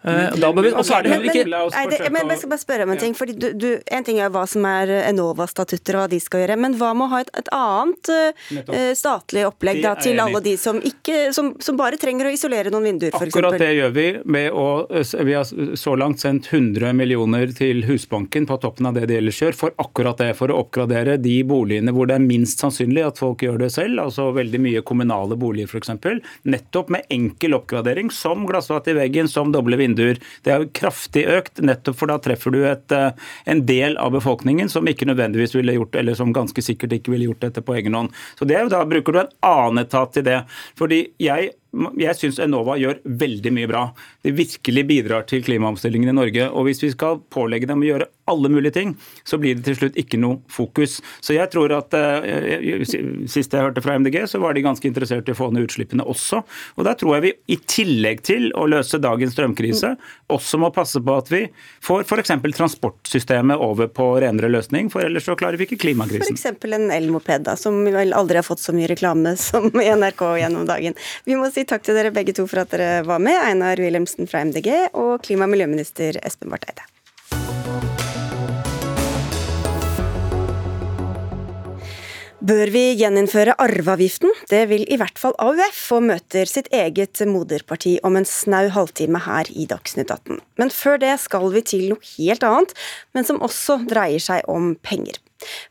H: Eh, da bør vi, og så er det heller ikke
B: men, det, men jeg skal bare spørre om en ting. fordi du, du, En ting er hva som er Enova-statutter og hva de skal gjøre, men hva med å ha et, et annet uh, statlig opplegg da, til alle de som, ikke, som, som, bare trenger å isolere noen vinduer, f.eks.?
I: Akkurat det gjør vi. med å, Vi har så langt sendt 100 millioner til Husbanken på toppen av det de ellers gjør, for akkurat det. For å oppgradere de boligene hvor det er minst sannsynlig at folk gjør det selv, altså veldig mye kommunale boliger f.eks. Nettopp med enkel oppgradering, som glassvatt i veggen, som doble vinduer vinduer. Det er jo kraftig økt, nettopp for da treffer du et, eh, en del av befolkningen som ikke nødvendigvis ville gjort eller som ganske sikkert ikke ville gjort dette på egen hånd. Så det, Da bruker du en annen etat til det. Fordi jeg jeg syns Enova gjør veldig mye bra. Det virkelig bidrar til klimaomstillingen i Norge. Og hvis vi skal pålegge dem å gjøre alle mulige ting, så blir det til slutt ikke noe fokus. Så jeg tror at uh, Sist jeg hørte fra MDG, så var de ganske interessert i å få ned utslippene også. Og der tror jeg vi i tillegg til å løse dagens strømkrise, også må passe på at vi får f.eks. transportsystemet over på renere løsning, for ellers så klarer vi ikke klimakrisen.
B: F.eks. en elmoped, da, som vel aldri har fått så mye reklame som i NRK gjennom dagen. Vi må si takk til dere begge to for at dere var med. Einar Wilhelmsen fra MDG og klima- og miljøminister Espen Barth Eide. Bør vi gjeninnføre arveavgiften? Det vil i hvert fall AUF, og møter sitt eget moderparti om en snau halvtime her i Dagsnytt 18. Men før det skal vi til noe helt annet, men som også dreier seg om penger.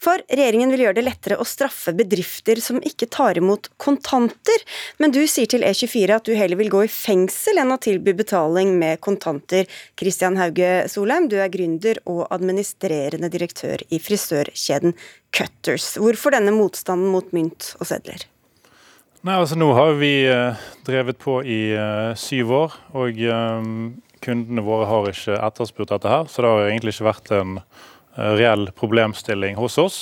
B: For regjeringen vil gjøre det lettere å straffe bedrifter som ikke tar imot kontanter. Men du sier til E24 at du heller vil gå i fengsel enn å tilby betaling med kontanter. Kristian Hauge Solheim, du er gründer og administrerende direktør i frisørkjeden Cutters. Hvorfor denne motstanden mot mynt og sedler?
J: Nei, altså Nå har vi uh, drevet på i uh, syv år, og um, kundene våre har ikke etterspurt dette her. Så det har egentlig ikke vært en Eh, reell problemstilling hos oss.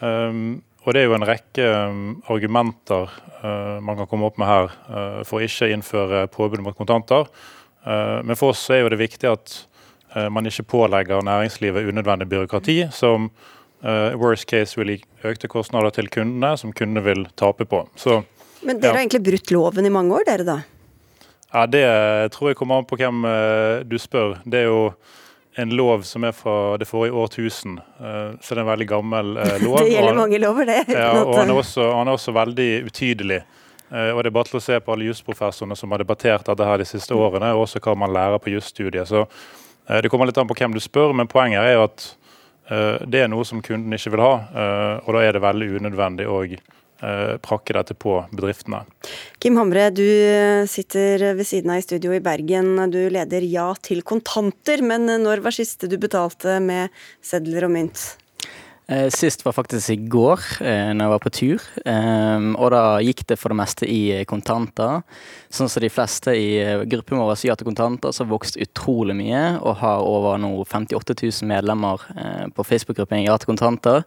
J: Um, og det er jo en rekke um, argumenter uh, man kan komme opp med her uh, for å ikke innføre påbud mot kontanter. Men for oss er jo det viktig at man ikke pålegger næringslivet unødvendig byråkrati, som worst case vil gi økte kostnader til kundene, som kundene vil tape på. Så,
B: Men dere ja. har egentlig brutt loven i mange år, dere da?
J: Ja, Det tror jeg kommer an på hvem du spør. Det er jo en lov som er fra det forrige årtusen. Eh, så det er en veldig gammel eh, [LAUGHS] lov.
B: det gjelder mange lover, det.
J: Ja, og han er, også, han er også veldig utydelig. Eh, og Det er bare til å se på alle jusprofessorene som har debattert dette her de siste årene, og også hva man lærer på jusstudiet. Så Det kommer litt an på hvem du spør, men poenget er at det er noe som kunden ikke vil ha. Og da er det veldig unødvendig å prakke dette på bedriftene.
B: Kim Hamre, du sitter ved siden av i studio i Bergen. Du leder Ja til kontanter, men når var siste du betalte med sedler og mynt?
K: Eh, sist var faktisk i går, eh, når jeg var på tur. Og da gikk det for det meste i kontanter. Sånn som de fleste i gruppen vår Ja til kontanter, så har vokst utrolig mye og har over nå 58 000 medlemmer på Facebook-gruppen Ja til kontanter.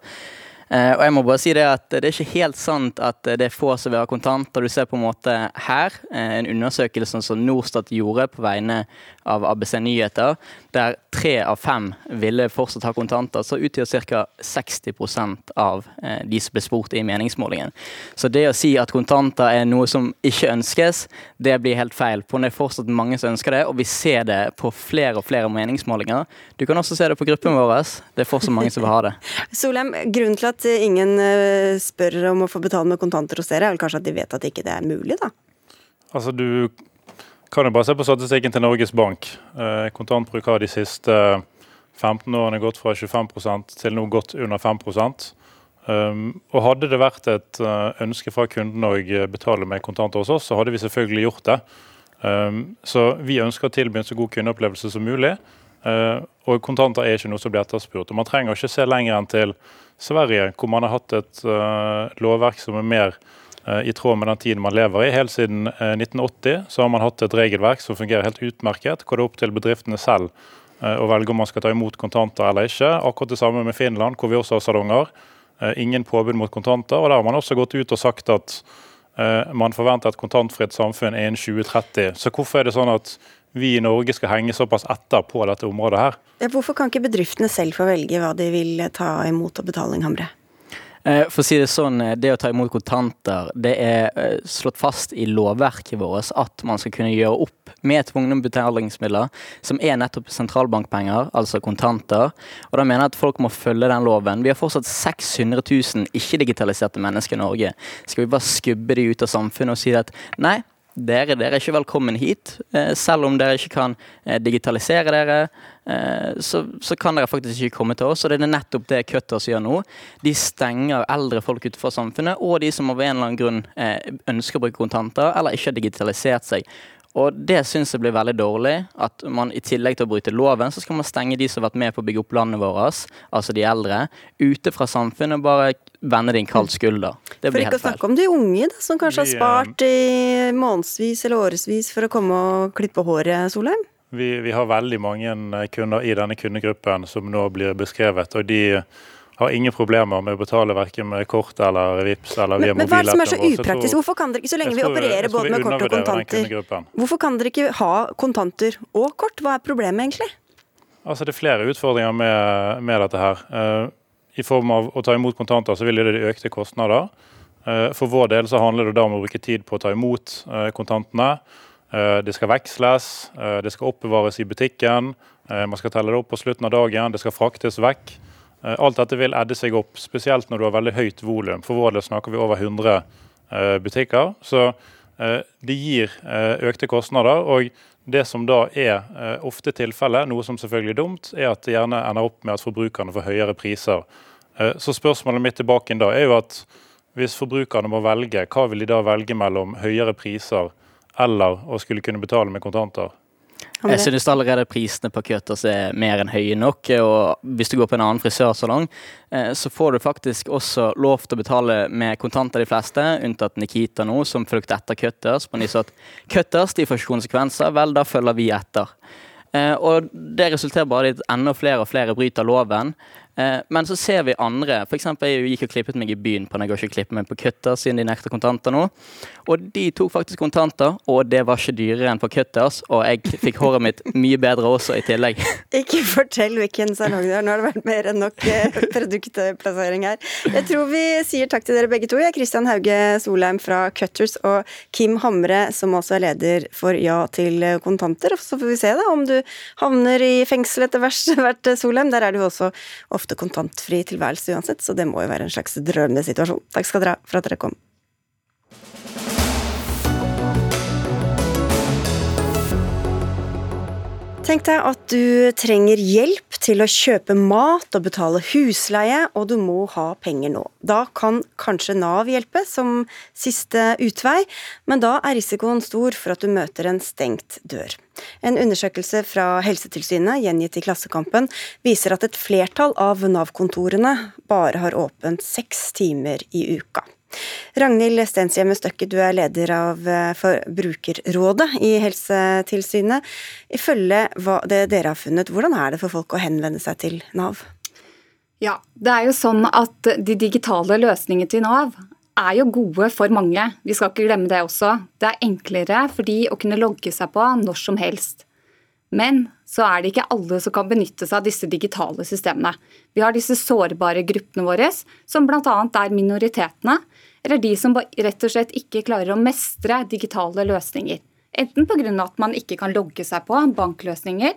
K: Eh, og jeg må bare si det at det er ikke helt sant at det er få som vil ha kontanter. Du ser på en måte her eh, en undersøkelse som Norstat gjorde på vegne av ABC Nyheter, der tre av fem ville fortsatt ha kontanter, så utgjør ca. 60% av eh, de som ble spurt i meningsmålingen. Så det å si at kontanter er noe som ikke ønskes, det blir helt feil. For det er fortsatt mange som ønsker det, og vi ser det på flere og flere meningsmålinger. Du kan også se det på gruppen vår. Det er fortsatt mange som vil ha det. [LAUGHS]
B: Solheim, grunnen til at ingen eh, spør om å få betale med kontanter hos dere, er vel kanskje at de vet at ikke det ikke er mulig, da?
J: Altså, du kan jo bare se på statistikken til Norges Bank. Eh, kontantbruk har de siste 15 årene gått fra 25% til nå gått under 5 um, og Hadde det vært et uh, ønske fra kunden å betale med kontanter hos oss, så hadde vi selvfølgelig gjort det. Um, så vi ønsker å tilby en så god kundeopplevelse som mulig. Og kontanter er ikke noe som blir etterspurt. Og Man trenger ikke se lenger enn til Sverige, hvor man har hatt et lovverk som er mer Eh, i tråd med den tiden man lever i. Helt siden 1980 eh, så har man hatt et regelverk som fungerer helt utmerket, hvor det er opp til bedriftene selv eh, å velge om man skal ta imot kontanter eller ikke. Akkurat det samme med Finland, hvor vi også har salonger. Ingen påbud mot kontanter. og Der har man også gått ut og sagt at man forventer et kontantfritt samfunn innen 2030. Så hvorfor er det sånn at vi i Norge skal henge såpass etter på dette området her?
B: Hvorfor kan ikke bedriftene selv få velge hva de vil ta imot og betaling, Hamre?
K: Eh, for å si det sånn, eh, det å ta imot kontanter, det er eh, slått fast i lovverket vårt at man skal kunne gjøre opp med tvungne betalingsmidler, som er nettopp sentralbankpenger, altså kontanter. Og da mener jeg at folk må følge den loven. Vi har fortsatt 600 000 ikke-digitaliserte mennesker i Norge. Skal vi bare skubbe de ut av samfunnet og si at nei, dere, dere er ikke velkommen hit. Eh, selv om dere ikke kan eh, digitalisere dere, eh, så, så, kan dere faktisk ikke komme til oss. Og det er nettopp det Cutters gjør nå. De stenger eldre folk utenfor samfunnet, og de som av en eller annen grunn ønsker å bruke kontanter, eller ikke har digitalisert seg. Og det syns jeg blir veldig dårlig. At man i tillegg til å bryte loven, så skal man stenge de som har vært med på å bygge opp landet vårt, altså de eldre, ute fra samfunnet og bare vende din en kald skulder. Det
B: blir helt feil. For ikke å snakke om de unge, da, som kanskje har spart i månedsvis eller årevis for å komme og klippe håret, Solheim?
J: Vi, vi har veldig mange kunder i denne kundegruppen som nå blir beskrevet. og de har ingen problemer med å betale verken med kort eller VIPS eller via mobilappen.
B: Men hva er det som er så upraktisk? Hvorfor kan dere ikke, så lenge vi opererer både med kort og kontanter, hvorfor kan dere ikke ha kontanter og kort? Hva er problemet egentlig?
J: Altså Det er flere utfordringer med, med dette her. I form av å ta imot kontanter så vil det gi økte kostnader. Uh, for vår del så handler det da om å bruke tid på å ta imot uh, kontantene. Det skal veksles, det skal oppbevares i butikken, man skal telle det opp på slutten av dagen, det skal fraktes vekk. Eh, alt dette vil edde seg opp, spesielt når du har veldig høyt volum. For vår del snakker vi over 100 eh, butikker. Så eh, det gir økte kostnader. og det som da er ofte tilfellet, noe som selvfølgelig er dumt, er at det gjerne ender opp med at forbrukerne får høyere priser. Så spørsmålet mitt tilbake da er jo at hvis forbrukerne må velge, hva vil de da velge mellom høyere priser eller å skulle kunne betale med kontanter?
K: Jeg synes allerede prisene på Cutters er mer enn høye nok. Og hvis du går på en annen frisørsalong, eh, så får du faktisk også lov til å betale med kontanter, de fleste, unntatt Nikita nå, som fulgte etter Cutters. Men de sa at Cutters de får ikke konsekvenser, vel, da følger vi etter. Eh, og det resulterer bare i at enda flere og flere bryter loven. Eh, men så ser vi andre. F.eks. jeg gikk og klippet meg i byen på når jeg går ikke klipper meg på Cutter siden de nekter kontanter nå. Og de tok faktisk kontanter, og det var ikke dyrere enn på Cutters. Og jeg fikk håret mitt mye bedre også i tillegg. [LAUGHS]
B: Ikke fortell hvilken salong det er, nå har det vært mer enn nok eh, produktplassering her. Jeg tror vi sier takk til dere begge to. Jeg er Kristian Hauge Solheim fra Cutters og Kim Hamre, som også er leder for Ja til kontanter. Så får vi se da om du havner i fengsel etter hvert, [LAUGHS] Solheim. Der er du også ofte kontantfri tilværelse uansett, så det må jo være en slags drømmende situasjon. Takk skal dere ha for at dere kom. Tenk deg at du trenger hjelp til å kjøpe mat og betale husleie, og du må ha penger nå. Da kan kanskje Nav hjelpe som siste utvei, men da er risikoen stor for at du møter en stengt dør. En undersøkelse fra Helsetilsynet, gjengitt i Klassekampen, viser at et flertall av Nav-kontorene bare har åpent seks timer i uka. Ragnhild Stenshjemme Støkke, du er leder av Forbrukerrådet Brukerrådet i Helsetilsynet. Ifølge det dere har funnet, hvordan er det for folk å henvende seg til Nav?
L: Ja, det er jo sånn at De digitale løsningene til Nav er jo gode for mange. Vi skal ikke glemme det også. Det er enklere for de å kunne logge seg på når som helst. Men så er det ikke alle som kan benytte seg av disse digitale systemene. Vi har disse sårbare gruppene våre, som bl.a. er minoritetene, eller de som rett og slett ikke klarer å mestre digitale løsninger. Enten pga. at man ikke kan logge seg på bankløsninger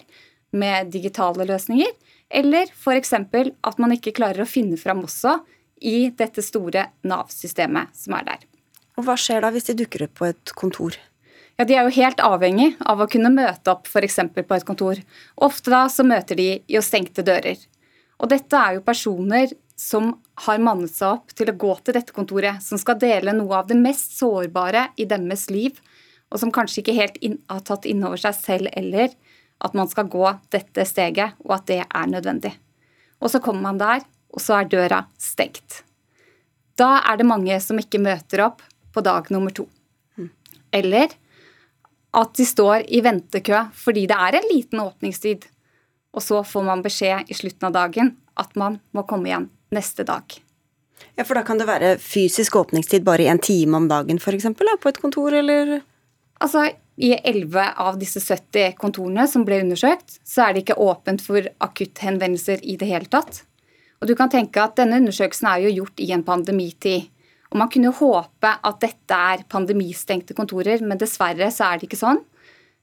L: med digitale løsninger, eller f.eks. at man ikke klarer å finne fram også i dette store Nav-systemet som er der.
B: Og Hva skjer da hvis de dukker opp på et kontor?
L: Ja, De er jo helt avhengig av å kunne møte opp f.eks. på et kontor. Ofte da så møter de i stengte dører. Og dette er jo personer som har mannet seg opp til å gå til dette kontoret, som skal dele noe av det mest sårbare i deres liv, og som kanskje ikke helt inn, har tatt inn over seg selv eller at man skal gå dette steget, og at det er nødvendig. Og så kommer man der, og så er døra stengt. Da er det mange som ikke møter opp på dag nummer to. Eller at de står i ventekø fordi det er en liten åpningstid, og så får man beskjed i slutten av dagen at man må komme igjen neste dag.
B: Ja, For da kan det være fysisk åpningstid bare i en time om dagen f.eks. på et kontor, eller?
L: Altså, I 11 av disse 70 kontorene som ble undersøkt, så er det ikke åpent for akutthenvendelser i det hele tatt. Og du kan tenke at Denne undersøkelsen er jo gjort i en pandemitid. Og Man kunne jo håpe at dette er pandemistengte kontorer, men dessverre så er det ikke sånn.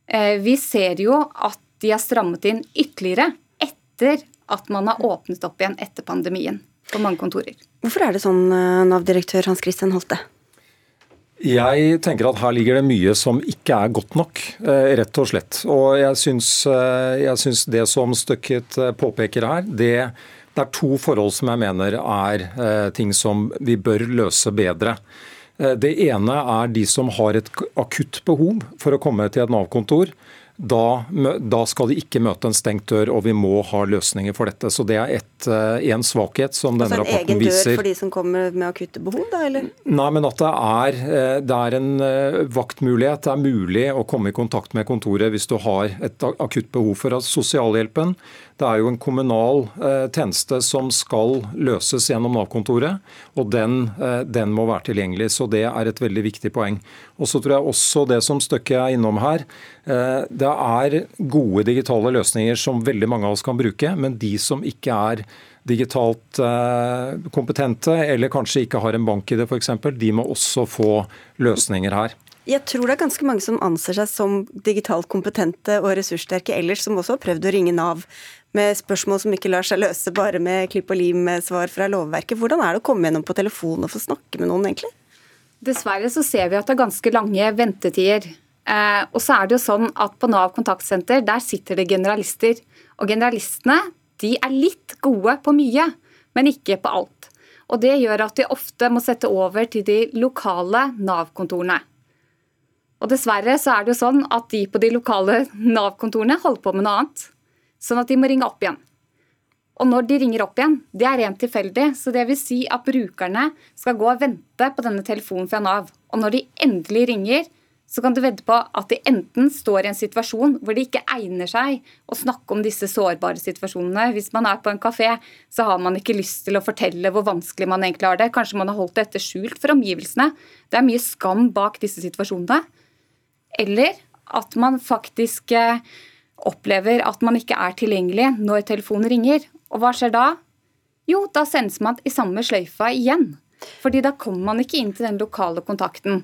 L: Eh, vi ser jo at de har strammet inn ytterligere etter at man har åpnet opp igjen etter pandemien på mange kontorer.
B: Hvorfor er det sånn, eh, Nav-direktør Hans Christian Holte?
M: Jeg tenker at her ligger det mye som ikke er godt nok, eh, rett og slett. Og jeg syns, jeg syns det som Støkket påpeker her, det, det, er to forhold som jeg mener er ting som vi bør løse bedre. Det ene er de som har et akutt behov for å komme til et Nav-kontor da, da, skal de ikke møte en stengt dør, og vi må ha løsninger for dette. Så Det er et, eh, en svakhet som denne altså rapporten viser. En egen dør
B: for de som kommer med akutte behov, da? eller?
M: Nei, men at det er, eh, det er en eh, vaktmulighet. Det er mulig å komme i kontakt med kontoret hvis du har et akutt behov for sosialhjelpen. Det er jo en kommunal tjeneste som skal løses gjennom Nav-kontoret, og den, den må være tilgjengelig. Så det er et veldig viktig poeng. Og så tror jeg også det som Støkke er innom her, det det er gode digitale løsninger som veldig mange av oss kan bruke, men de som ikke er digitalt eh, kompetente, eller kanskje ikke har en bank i det f.eks., de må også få løsninger her.
B: Jeg tror det er ganske mange som anser seg som digitalt kompetente og ressurssterke ellers, som også har prøvd å ringe Nav med spørsmål som ikke lar seg løse bare med klipp og lim-svar fra lovverket. Hvordan er det å komme gjennom på telefon og få snakke med noen, egentlig?
L: Dessverre så ser vi at det er ganske lange ventetider. Eh, og så er det jo sånn at På Nav kontaktsenter der sitter det generalister. Og generalistene de er litt gode på mye, men ikke på alt. Og Det gjør at de ofte må sette over til de lokale Nav-kontorene. Og Dessverre så er det jo sånn at de på de lokale Nav-kontorene holder på med noe annet. Sånn at de må ringe opp igjen. Og når de ringer opp igjen, det er rent tilfeldig. Så det vil si at brukerne skal gå og vente på denne telefonen fra Nav. Og når de endelig ringer, så kan du vedde på at de enten står i en situasjon hvor det ikke egner seg å snakke om disse sårbare situasjonene. Hvis man er på en kafé, så har man ikke lyst til å fortelle hvor vanskelig man egentlig har det. Kanskje man har holdt dette skjult for omgivelsene. Det er mye skam bak disse situasjonene. Eller at man faktisk eh, opplever at man ikke er tilgjengelig når telefonen ringer. Og hva skjer da? Jo, da sendes man i samme sløyfa igjen. Fordi da kommer man ikke inn til den lokale kontakten.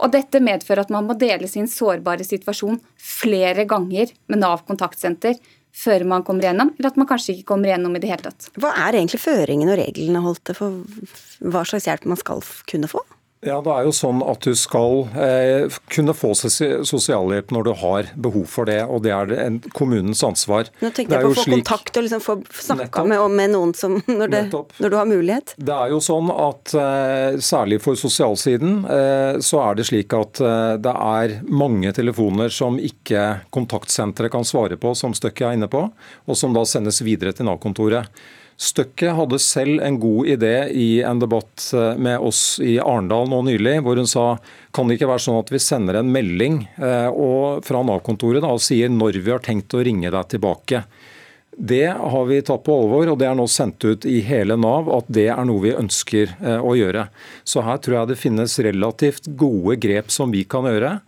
L: Og dette medfører at man må dele sin sårbare situasjon flere ganger med Nav kontaktsenter før man kommer gjennom, eller at man kanskje ikke kommer gjennom i det hele tatt.
B: Hva er egentlig føringen og reglene holdt for hva slags hjelp man skal kunne få?
M: Ja, Det er jo sånn at du skal eh, kunne få sosialhjelp når du har behov for det, og det er en kommunens ansvar.
B: Nå tenker jeg på å få slik... kontakt og liksom få snakka med, med, noen som, [LAUGHS] når, det, når, du har mulighet.
M: Det er jo sånn at eh, særlig for sosialsiden eh, så er det slik at eh, det er mange telefoner som ikke kontaktsenteret kan svare på, som Støkke er inne på, og som da sendes videre til Nav-kontoret. Støkke hadde selv en god idé i en debatt eh, med oss i Arendal nå nylig, hvor hun sa kan det ikke være sånn at vi sender en melding eh, fra Nav-kontoret og sier når vi har tenkt å ringe deg tilbake. Det har vi tatt på alvor, og det er nå sendt ut i hele Nav at det er noe vi ønsker eh, å gjøre. Så her tror jeg det finnes relativt gode grep som vi kan gjøre.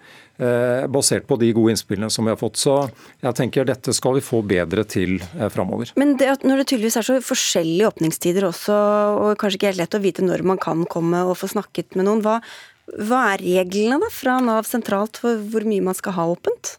M: Eh, basert på de gode innspillene som vi har fått. Så jeg tenker dette skal vi få bedre til eh, framover.
B: Men det når det tydeligvis er så forskjellige åpningstider også, og kanskje ikke helt lett å vite når man kan komme og få snakket med noen, hva, hva er reglene da fra Nav sentralt for hvor mye man skal ha åpent?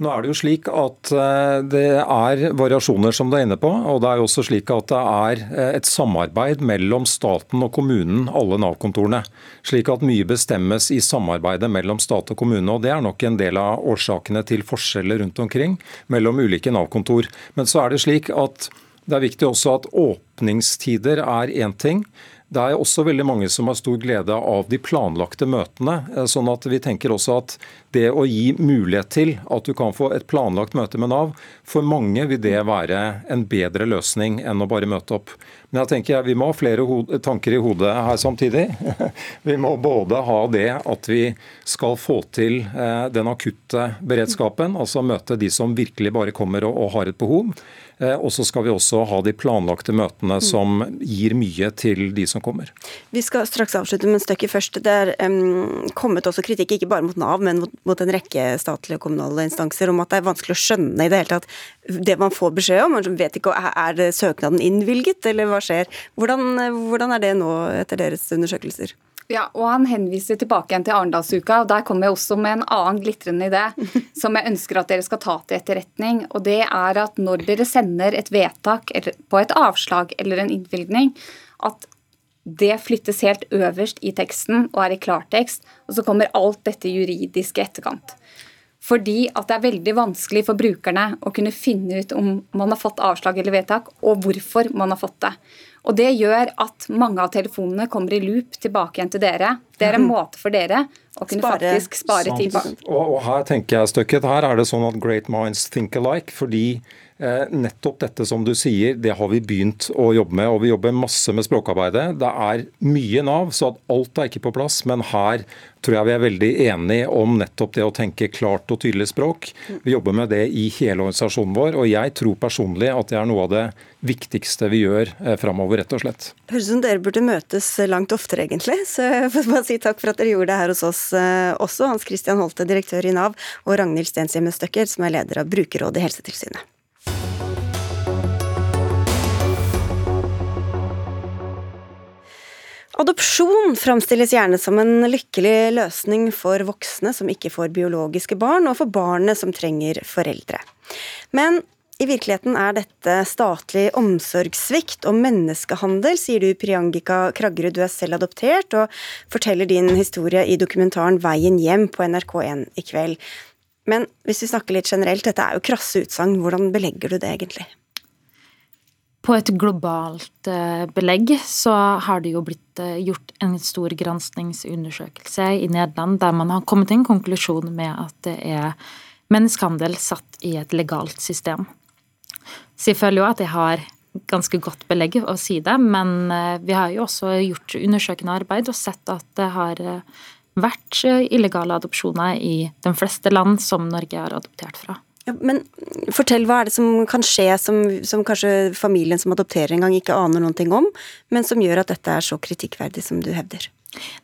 M: Nå er det jo slik at eh, det er variasjoner, som du er inne på. Og det er jo også slik at det er eh, et samarbeid mellom staten og kommunen, alle Nav-kontorene. Slik at mye bestemmes i samarbeidet mellom stat og kommune. Og det er nok en del av årsakene til forskjeller rundt omkring mellom ulike Nav-kontor. Men så er det slik at det er viktig også at åpningstider er én ting. Det er også veldig mange som har stor glede av de planlagte møtene. Eh, sånn at vi tenker også at det å gi mulighet til at du kan få et planlagt møte med Nav, for mange vil det være en bedre løsning enn å bare møte opp. Men jeg tenker vi må ha flere tanker i hodet her samtidig. [LAUGHS] Vi må både ha det at vi skal få til eh, den akutte beredskapen, altså møte de som virkelig bare kommer og har et behov. Eh, og så skal vi også ha de planlagte møtene mm. som gir mye til de som kommer.
B: Vi skal straks avslutte med en stykke først. Det er um, kommet også kritikk ikke bare mot Nav, men mot, mot, en rekke statlige og kommunale instanser om at det er vanskelig å skjønne i det hele tatt det man får beskjed om. Man vet ikke, Er søknaden innvilget, eller hva skjer? Hvordan, hvordan er det nå etter deres undersøkelser?
L: Ja, og Han henviser tilbake igjen til Arendalsuka. og Der kommer jeg også med en annen glitrende idé [LAUGHS] som jeg ønsker at dere skal ta til etterretning. og det er at Når dere sender et vedtak på et avslag eller en innvilgning, at det flyttes helt øverst i teksten og er i klartekst, og så kommer alt dette juridiske etterkant. Fordi at det er veldig vanskelig for brukerne å kunne finne ut om man har fått avslag eller vedtak, og hvorfor man har fått det. Og Det gjør at mange av telefonene kommer i loop tilbake igjen til dere. Det er en mhm. måte for dere å kunne spare, faktisk spare tid på.
M: Og, og, her tenker jeg Støkket, her er det sånn at great minds think alike. fordi nettopp dette som du sier, det har vi begynt å jobbe med. og Vi jobber masse med språkarbeidet. Det er mye Nav, så alt er ikke på plass. Men her tror jeg vi er veldig enige om nettopp det å tenke klart og tydelig språk. Vi jobber med det i hele organisasjonen vår, og jeg tror personlig at det er noe av det viktigste vi gjør eh, framover, rett og slett.
B: Høres ut som dere burde møtes langt oftere, egentlig. [LAUGHS] Så jeg får bare si takk for at dere gjorde det her hos oss eh, også. Hans Christian Holte, direktør i Nav, og Ragnhild Stenshjemme Støkker, som er leder av Brukerrådet i Helsetilsynet. Adopsjon framstilles gjerne som en lykkelig løsning for voksne som ikke får biologiske barn, og for barnet som trenger foreldre. Men i virkeligheten er dette statlig omsorgssvikt og menneskehandel, sier du Priangika Kraggerud, du er selv adoptert, og forteller din historie i dokumentaren Veien hjem på NRK1 i kveld. Men hvis vi snakker litt generelt, dette er jo krasse utsagn, hvordan belegger du det egentlig?
N: På et globalt eh, belegg så har det jo blitt eh, gjort en stor granskningsundersøkelse i Nederland der man har kommet til en konklusjon med at det er menneskehandel satt i et legalt system. Så jeg føler jo at jeg har ganske godt belegg å si det, men eh, vi har jo også gjort undersøkende arbeid og sett at det har vært illegale adopsjoner i de fleste land som Norge har adoptert fra.
B: Ja, men fortell, hva er det som kan skje som, som, kanskje familien som adopterer en gang ikke aner noen ting om, men som gjør at dette er så kritikkverdig som du hevder?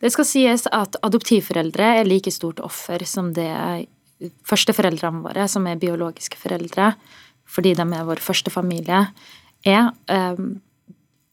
N: Det skal sies at adoptivforeldre er like stort offer som det førsteforeldrene våre, som er biologiske foreldre, fordi de er vår første familie, er. Um,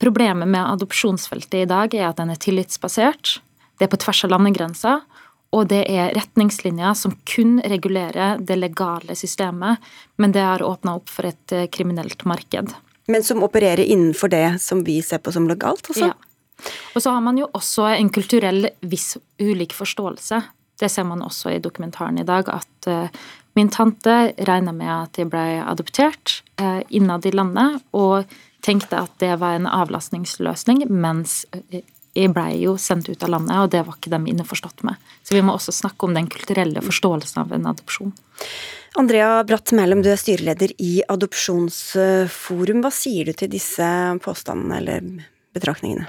N: problemet med adopsjonsfeltet i dag er at den er tillitsbasert. Det er på tvers av landegrenser. Og det er retningslinjer som kun regulerer det legale systemet, men det har åpna opp for et eh, kriminelt marked.
B: Men som opererer innenfor det som vi ser på som legalt, altså?
N: Ja. Og så har man jo også en kulturell viss ulik forståelse. Det ser man også i dokumentaren i dag, at uh, min tante regna med at jeg ble adoptert uh, innad i landet, og tenkte at det var en avlastningsløsning, mens jeg blei jo sendt ut av landet, og det var ikke de innforstått med. Så vi må også snakke om den kulturelle forståelsen av en adopsjon.
B: Andrea Bratt Mælum, du er styreleder i Adopsjonsforum. Hva sier du til disse påstandene eller betraktningene?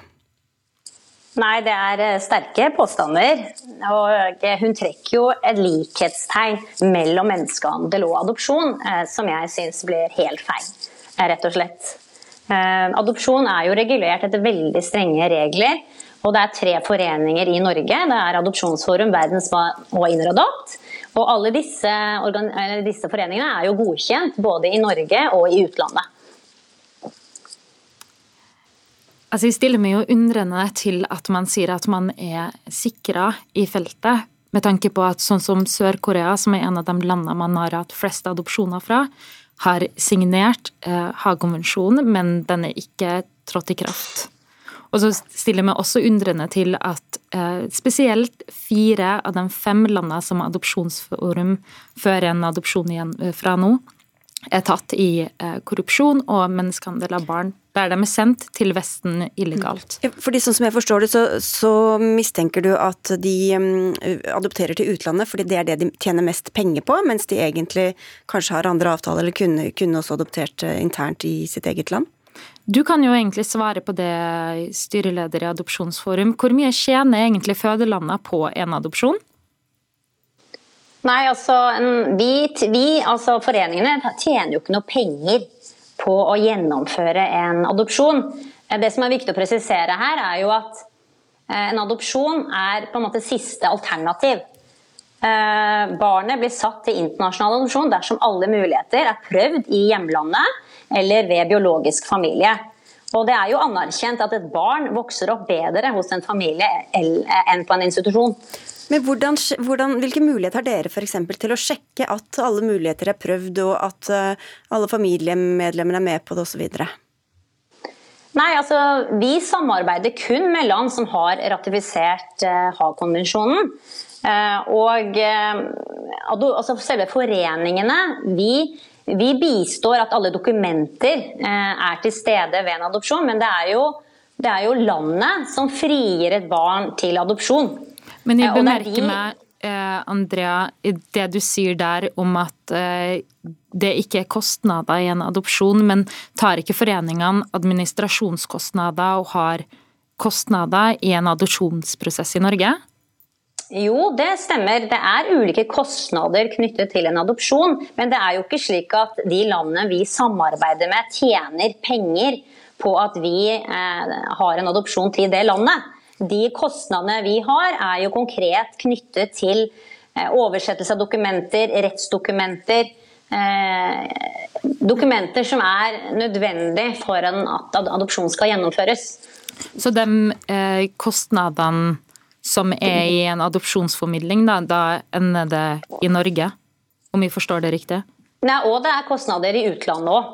O: Nei, det er eh, sterke påstander. Og hun trekker jo et likhetstegn mellom menneskehandel og adopsjon, eh, som jeg syns blir helt feil, rett og slett. Eh, adopsjon er jo regulert etter veldig strenge regler. Og det er tre foreninger i Norge. Det er Adopsjonsforum, Verdensbarn og Inneradopt. Og alle disse, disse, foreningene er jo godkjent både i Norge og i utlandet.
N: Altså, jeg stiller meg jo undrende til at man sier at man er sikra i feltet, med tanke på at sånn som Sør-Korea, som er en av de landene man har hatt flest adopsjoner fra, har signert eh, Haagkonvensjonen, men den er ikke trådt i kraft. Og så stiller vi også undrende til at eh, spesielt fire av de fem landene som Adopsjonsforum fører en adopsjon igjen eh, fra nå, er tatt i eh, korrupsjon og menneskehandel av barn der de er sendt til Vesten illegalt.
B: Fordi sånn som jeg forstår det, så, så mistenker du at de um, adopterer til utlandet fordi det er det de tjener mest penger på, mens de egentlig kanskje har andre avtaler eller kunne, kunne også adoptert uh, internt i sitt eget land?
N: Du kan jo egentlig svare på det, styreleder i Adopsjonsforum. Hvor mye tjener egentlig fødelandet på en adopsjon?
O: Nei, altså, vi, vi, altså Foreningene tjener jo ikke noe penger på å gjennomføre en adopsjon. Eh, det som er viktig å presisere her, er jo at eh, en adopsjon er på en måte siste alternativ. Eh, barnet blir satt til internasjonal adopsjon dersom alle muligheter er prøvd i hjemlandet eller ved biologisk familie. Og det er jo anerkjent at et barn vokser opp bedre hos en familie enn på en institusjon.
B: Men hvordan, hvordan, Hvilke muligheter har dere for eksempel, til å sjekke at alle muligheter er prøvd, og at uh, alle familiemedlemmer er med på det osv.?
O: Nei, altså, Vi samarbeider kun med land som har ratifisert eh, Haag-konvensjonen. Eh, og altså, selve foreningene vi, vi, bistår at alle dokumenter er til stede ved en adopsjon, men det er, jo, det er jo landet som frigir et barn til adopsjon.
N: Men jeg bemerker meg, eh, Andrea, det du sier der om at eh, det ikke er kostnader i en adopsjon, men tar ikke foreningene administrasjonskostnader og har kostnader i en adopsjonsprosess i Norge?
O: Jo, det stemmer. Det er ulike kostnader knyttet til en adopsjon. Men det er jo ikke slik at de landene vi samarbeider med, tjener penger på at vi eh, har en adopsjon til det landet. De kostnadene vi har, er jo konkret knyttet til eh, oversettelse av dokumenter, rettsdokumenter. Eh, dokumenter som er nødvendig for at adopsjon skal gjennomføres.
N: Så de eh, kostnadene som er i en adopsjonsformidling, da, da ender det i Norge? Om vi forstår det riktig?
O: Nei, og det er kostnader i utlandet òg.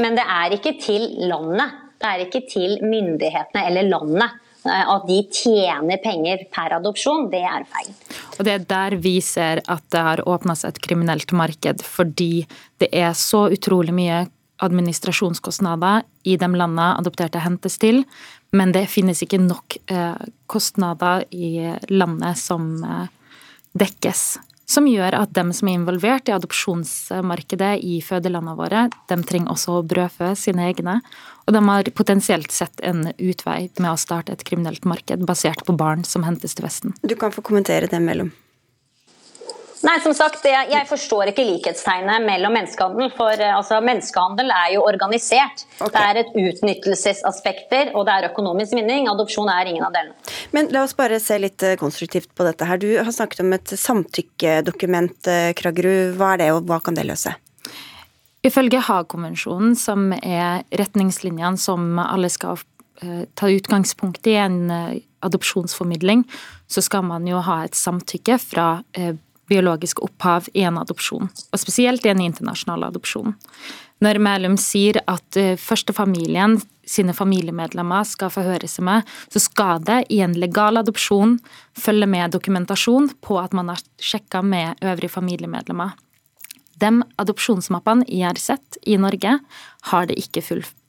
O: Men det er ikke til landet. Det er ikke til myndighetene eller landet. Eh, at de tjener penger per adopsjon, det er feil.
N: Og Det er der vi ser at det har åpna seg et kriminelt marked, fordi det er så utrolig mye administrasjonskostnader i de landene adopterte hentes til, men det finnes ikke nok eh, kostnader i landet som eh, dekkes. Som gjør at dem som er involvert i adopsjonsmarkedet i fødelandene våre, de trenger også å brødfø sine egne. Og de har potensielt sett en utvei med å starte et kriminelt marked basert på barn som hentes til Vesten.
B: Du kan få kommentere det mellom.
O: Nei, som sagt, jeg, jeg forstår ikke likhetstegnet mellom menneskehandel. For eh, altså, menneskehandel er jo organisert. Okay. Det er et utnyttelsesaspekter, og det er økonomisk vinning. Adopsjon er ingen av delene.
B: Men la oss bare se litt eh, konstruktivt på dette her. Du har snakket om et samtykkedokument, eh, Kragerud. Hva er det, og hva kan det løse?
N: Ifølge Haagkonvensjonen, som er retningslinjene som alle skal ta utgangspunkt i en adopsjonsformidling, så skal man jo ha et samtykke fra biologisk opphav i en adopsjon, og spesielt i en internasjonal adopsjon. Når Mælum sier at eh, førstefamilien sine familiemedlemmer skal forhøre seg med, så skal det i en legal adopsjon følge med dokumentasjon på at man har sjekka med øvrige familiemedlemmer. De har sett i Norge, har det ikke fulgt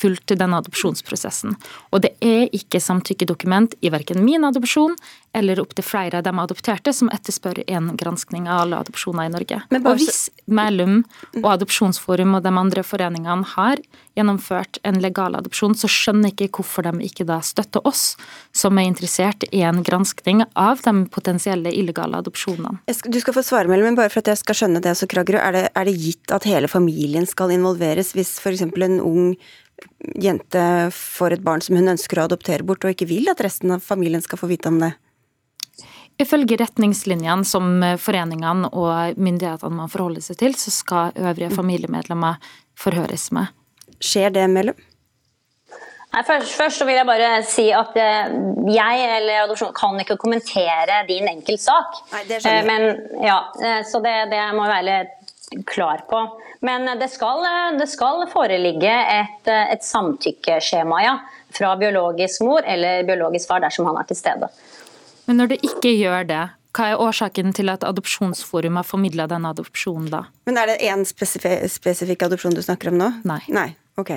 N: fulgt denne adopsjonsprosessen. Og det er ikke samtykkedokument i verken min adopsjon eller opptil flere av de adopterte som etterspør en granskning av alle adopsjoner i Norge. Og hvis Melum og Adopsjonsforum og de andre foreningene har gjennomført en legal adopsjon, så skjønner jeg ikke hvorfor de ikke da støtter oss som er interessert i en granskning av de potensielle illegale adopsjonene.
B: Du skal få svare, Melum, men bare for at jeg skal skjønne det, så Kragerø, er det, er det gitt at hele familien skal involveres hvis f.eks. en ung jente får et barn som hun ønsker å adoptere bort, og ikke vil at resten av familien skal få vite om det?
N: Ifølge retningslinjene som foreningene og myndighetene må forholde seg til, så skal øvrige familiemedlemmer forhøres med.
B: Skjer det mellom?
O: Nei, først, først, så vil jeg bare si at eh, jeg eller adopsjon kan ikke kommentere din enkeltsak.
B: Nei, det skjønner jeg.
O: Eh, men, ja, eh, så det, det må jeg være klar på. Men det skal, det skal foreligge et, et samtykkeskjema ja, fra biologisk mor eller biologisk far dersom han er til stede.
N: Men når det ikke gjør det, hva er årsaken til at Adopsjonsforum har formidla denne adopsjonen da?
B: Men Er det én spesifik, spesifikk adopsjon du snakker om nå?
N: Nei.
B: Nei, ok.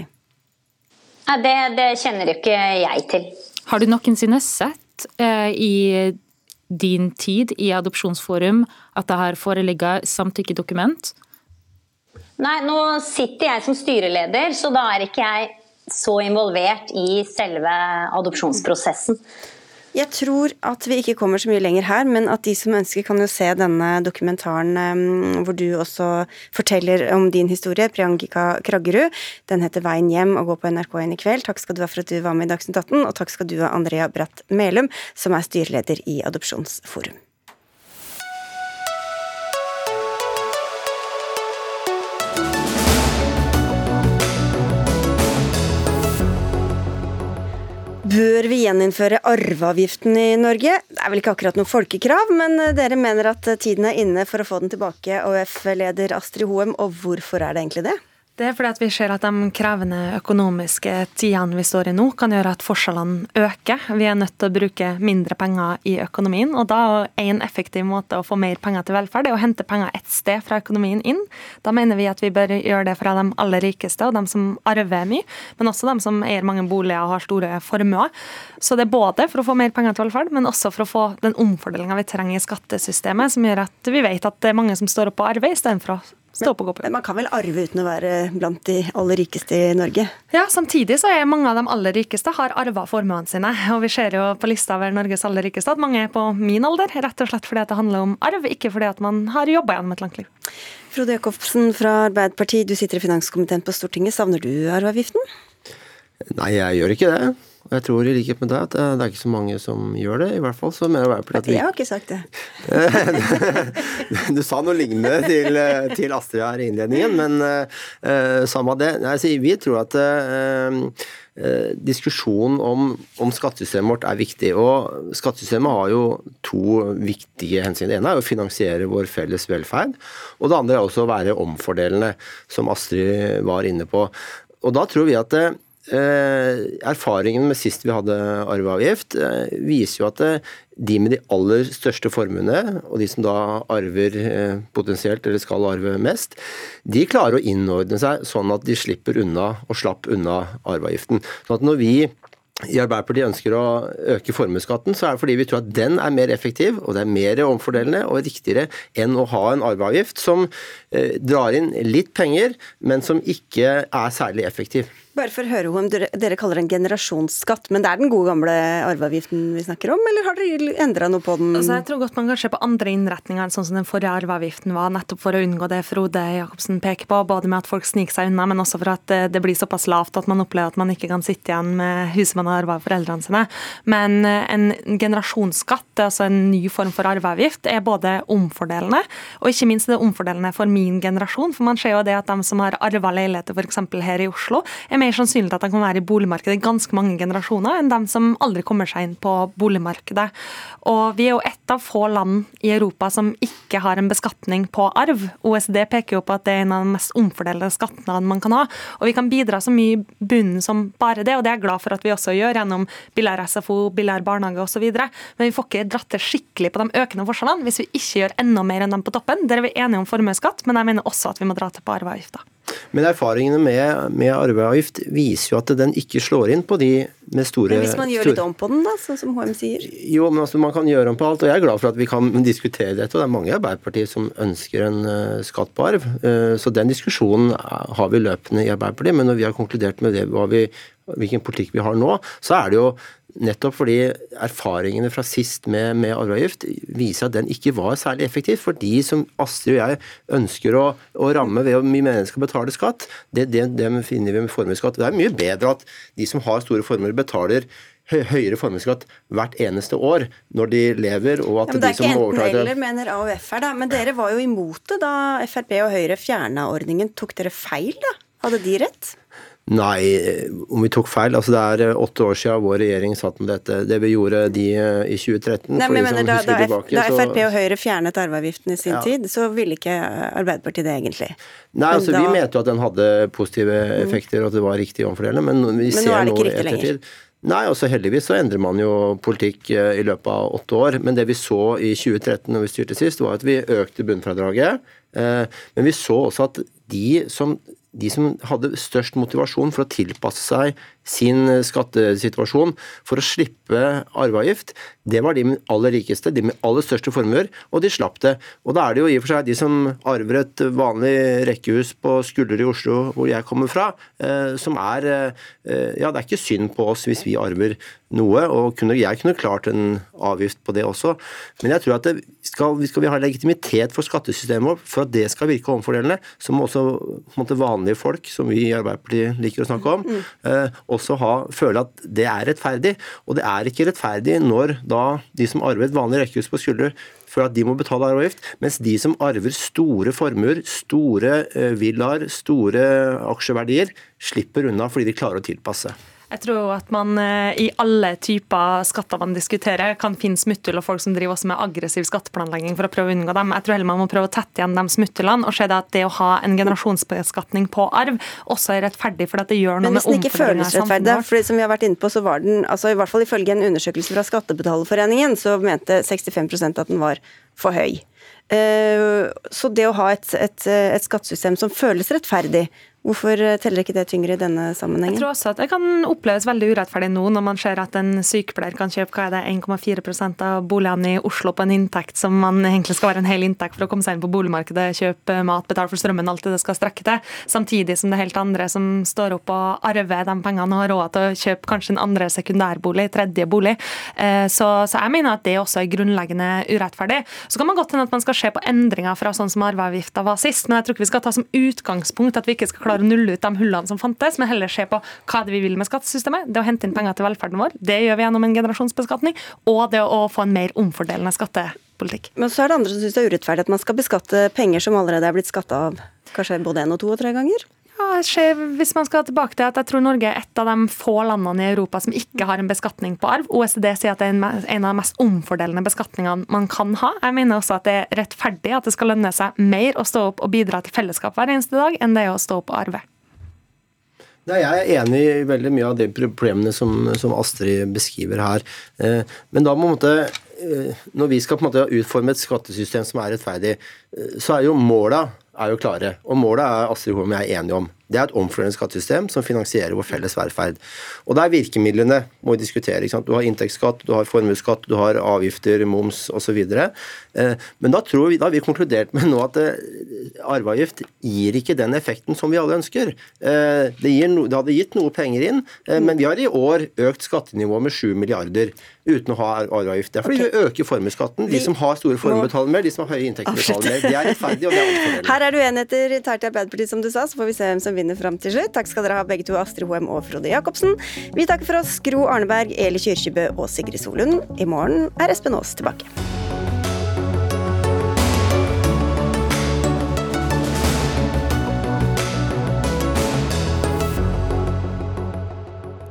O: Nei, det, det kjenner ikke jeg til.
N: Har du noensinne sett eh, i din tid i Adopsjonsforum at det har foreligget samtykkedokument?
O: Nei, nå sitter jeg som styreleder, så da er ikke jeg så involvert i selve adopsjonsprosessen.
B: Jeg tror at vi ikke kommer så mye lenger her, men at de som ønsker, kan jo se denne dokumentaren um, hvor du også forteller om din historie, Priangika Kraggerud. Den heter 'Veien hjem' og går på NRK1 i kveld. Takk skal du ha for at du var med i Dagsnytt 18, og takk skal du ha, Andrea Bratt Melum, som er styreleder i Adopsjonsforum. Bør vi gjeninnføre arveavgiften i Norge? Det er vel ikke akkurat noe folkekrav, men dere mener at tiden er inne for å få den tilbake, AUF-leder Astrid Hoem, og hvorfor er det egentlig det?
P: Det er fordi at vi ser at de krevende økonomiske tidene vi står i nå, kan gjøre at forskjellene øker. Vi er nødt til å bruke mindre penger i økonomien. og da er En effektiv måte å få mer penger til velferd er å hente penger ett sted fra økonomien inn. Da mener vi at vi bør gjøre det fra de aller rikeste og de som arver mye, men også de som eier mange boliger og har store formuer. Så det er både for å få mer penger til velferd, men også for å få den omfordelinga vi trenger i skattesystemet, som gjør at vi vet at det er mange som står opp og arver istedenfor å Stå opp og gå på
B: Men man kan vel arve uten å være blant de aller rikeste i Norge?
P: Ja, samtidig så er mange av de aller rikeste har arva formuene sine. Og vi ser jo på lista over Norges aller rikeste at mange er på min alder, rett og slett fordi at det handler om arv, ikke fordi at man har jobba gjennom et langt liv.
B: Frode Jacobsen fra Arbeiderpartiet, du sitter i finanskomiteen på Stortinget. Savner du arveavgiften?
Q: Nei, jeg gjør ikke det. Og jeg tror i likhet med deg at det er ikke så mange som gjør det. I hvert fall så mener Arbeiderpartiet at
B: vi Jeg har ikke sagt det. [LAUGHS]
Q: du sa noe lignende til, til Astrid her i innledningen, men uh, samme det. Nei, vi tror at uh, diskusjonen om, om, skattesystemet vårt er viktig. Og skattesystemet har jo to viktige hensyn. Det ene er å finansiere vår felles velferd. Og det andre er også å være omfordelende, som Astrid var inne på. Og da tror vi at Eh, erfaringen med sist vi hadde arveavgift, eh, viser jo at eh, de med de aller største formuene, og de som da arver potensielt eller skal arve mest, de klarer å innordne seg sånn at de slipper unna og slapp unna arveavgiften. Sånn at når vi i Arbeiderpartiet ønsker å øke formuesskatten, så er det fordi vi tror at den er mer effektiv, og det er mer omfordelende og riktigere enn å ha en arveavgift som drar inn litt penger, men som ikke er særlig effektiv.
B: Bare for å høre om dere, kaller det en generasjonsskatt, men det er den gode gamle arveavgiften vi snakker om, eller har dere endra noe på den?
P: Altså, jeg tror godt man kan se på andre innretninger enn sånn som den forrige arveavgiften var, nettopp for å unngå det Frode Jacobsen peker på, både med at folk sniker seg unna, men også for at eh, det blir såpass lavt at man opplever at man ikke kan sitte igjen med huset man har arva av foreldrene sine. Men eh, en generasjonsskatt, altså en ny form for arveavgift, er både omfordelende, og ikke minst det omfordelende for min generasjon, for man ser jo det at de som har arva leiligheter f.eks. her i Oslo, er mer sannsynlig at de kan være i boligmarkedet i ganske mange generasjoner enn dem som aldri kommer seg inn på boligmarkedet. Og vi er jo ett av få land i Europa som ikke har en beskatning på arv. OECD peker jo på at det er en av de mest omfordelede skattene man kan ha. Og vi kan bidra så mye i bunnen som bare det, og det er jeg glad for at vi også gjør gjennom billigere SFO, billigere barnehage osv. Men vi får ikke dratt det skikkelig på de økende forskjellene hvis vi ikke gjør enda mer enn dem på toppen. Der er vi enige om formuesskatt, men jeg mener også at vi må dra til på arveavgifta.
Q: Men erfaringene med, med arveavgift viser jo at den ikke slår inn på de med store
B: Men Hvis man gjør litt om på den, da, sånn som HM sier?
Q: Jo, men altså, man kan gjøre om på alt. Og jeg er glad for at vi kan diskutere dette. Og det er mange i Arbeiderpartiet som ønsker en uh, skatt på arv. Uh, så den diskusjonen har vi løpende i Arbeiderpartiet. Men når vi har konkludert med det, vi, hvilken politikk vi har nå, så er det jo Nettopp fordi erfaringene fra sist med, med arveavgift viser at den ikke var særlig effektiv. For de som Astrid og jeg ønsker å, å ramme ved at mye mennesker skal betale skatt, det, det, det finner vi med formuesskatt. Det er mye bedre at de som har store formuer, betaler høyere formuesskatt hvert eneste år når de lever, og at
B: ja,
Q: de som
B: overtar det Det er ikke enten-eller, mener AUF her, da. Men dere var jo imot det da Frp og Høyre fjerna ordningen. Tok dere feil, da? Hadde de rett?
Q: Nei, om vi tok feil. altså Det er eh, åtte år siden vår regjering satt med dette. Det vi gjorde de eh, i 2013
B: Nei, men mener, da, da, tilbake, da Frp og Høyre fjernet arveavgiften i sin ja. tid, så ville ikke Arbeiderpartiet det egentlig?
Q: Nei, altså da, Vi mente jo at den hadde positive mm. effekter, og at det var riktig omfordelende, men vi men ser nå, er det ikke riktig ettertid lenger. Nei, altså heldigvis så endrer man jo politikk eh, i løpet av åtte år. Men det vi så i 2013 når vi styrte sist, var at vi økte bunnfradraget. Men vi så også at de som de som hadde størst motivasjon for å tilpasse seg sin skattesituasjon for å slippe arveavgift, det var de aller rikeste, de med aller største formuer, og de slapp det. Og da er det jo i og for seg de som arver et vanlig rekkehus på Skulder i Oslo, hvor jeg kommer fra, eh, som er eh, Ja, det er ikke synd på oss hvis vi arver noe, og jeg kunne klart en avgift på det også, men jeg tror at skal, skal vi ha legitimitet for skattesystemet vårt, for at det skal virke omfordelende, så må også måte, vanlige folk, som vi i Arbeiderpartiet liker å snakke om, mm. eh, også ha, føle at det er rettferdig. Og det er ikke rettferdig når da de som arver et vanlig rekkehus på skulder, føler at de må betale arveavgift, mens de som arver store formuer, store eh, villaer, store aksjeverdier, slipper unna fordi de klarer å tilpasse.
P: Jeg tror at man eh, i alle typer skatter man diskuterer, kan finne smutthull og folk som driver også med aggressiv skatteplanlegging for å prøve å unngå dem. Jeg tror heller man må prøve å tette igjen de smutthullene og se at det å ha en generasjonsbeskatning på arv også er rettferdig, for at det gjør noe med omfordelingen
B: i samfunnet. Men hvis den ikke føles rettferdig, for som vi har vært inne på, så var den, altså i hvert fall ifølge en undersøkelse fra Skattebetalerforeningen, så mente 65% at den var for høy. Eh, så det å ha et, et, et skattesystem som føles rettferdig, Hvorfor eh, teller ikke det tyngre i denne sammenhengen?
P: Jeg tror også at det kan oppleves veldig urettferdig nå, når man ser at en sykepleier kan kjøpe hva er det, 1,4% av boligene i Oslo på en inntekt som man egentlig skal være en hel inntekt for å komme seg inn på boligmarkedet, kjøpe mat, betale for strømmen, alt det det skal strekke til. Samtidig som det er helt andre som står opp og arver de pengene og har råd til å kjøpe kanskje en andre sekundærbolig, tredje bolig. Eh, så, så jeg mener at det også er grunnleggende urettferdig. Så kan man godt hende at man skal se på endringer fra sånn som arveavgifta var sist, men jeg tror ikke vi skal ta som utgangspunkt at vi ikke skal klare klare å nulle ut de hullene som fantes, men heller se på hva det vi vil med skattesystemet. Det å hente inn penger til velferden vår, det gjør vi gjennom en generasjonsbeskatning. Og det å få en mer omfordelende skattepolitikk.
B: Men så er det andre som syns det er urettferdig at man skal beskatte penger som allerede er blitt skatta av kanskje både én og to og tre ganger?
P: Ja, hvis man skal tilbake til at jeg tror Norge er et av de få landene i Europa som ikke har en beskatning på arv. OECD sier at det er en av de mest omfordelende beskatningene man kan ha. Jeg mener også at det er rettferdig at det skal lønne seg mer å stå opp og bidra til fellesskap hver eneste dag, enn det å stå opp og arve.
Q: Nei, jeg er enig i veldig mye av de problemene som, som Astrid beskriver her. Eh, men da må måtte, eh, når vi skal på en måte utforme et skattesystem som er rettferdig, eh, så er jo måla er jo klare. Og målet er Astrid Holm og jeg er enige om. Det er et omfordelende skattesystem som finansierer vår felles velferd. Og det er virkemidlene må vi diskutere. Du har inntektsskatt, du har formuesskatt, du har avgifter, moms osv. Eh, men da, tror vi, da har vi konkludert med nå at eh, arveavgift gir ikke den effekten som vi alle ønsker. Eh, det, no, det hadde gitt noe penger inn, men vi har i år økt skattenivået med 7 milliarder uten å ha arveavgift. Det er fordi okay. vi øker formuesskatten. De som har store formuer betaler mer, de som har høye inntekter betaler mer. Det er rettferdig, og det er [LAUGHS] omfordelende.
B: Her er det uenigheter internt i Arbeiderpartiet, som du sa, så får vi se hvem som vinner fram til slutt. Takk skal dere ha begge to, Astrid Hoem og Frode Jacobsen. Vi takker for oss Gro Arneberg, Eli Kyrkjebø og Sigrid Solund. I morgen er Espen Aas tilbake.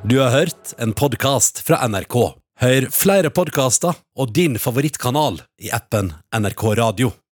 A: Du har hørt en podkast fra NRK. Hør flere podkaster og din favorittkanal i appen NRK Radio.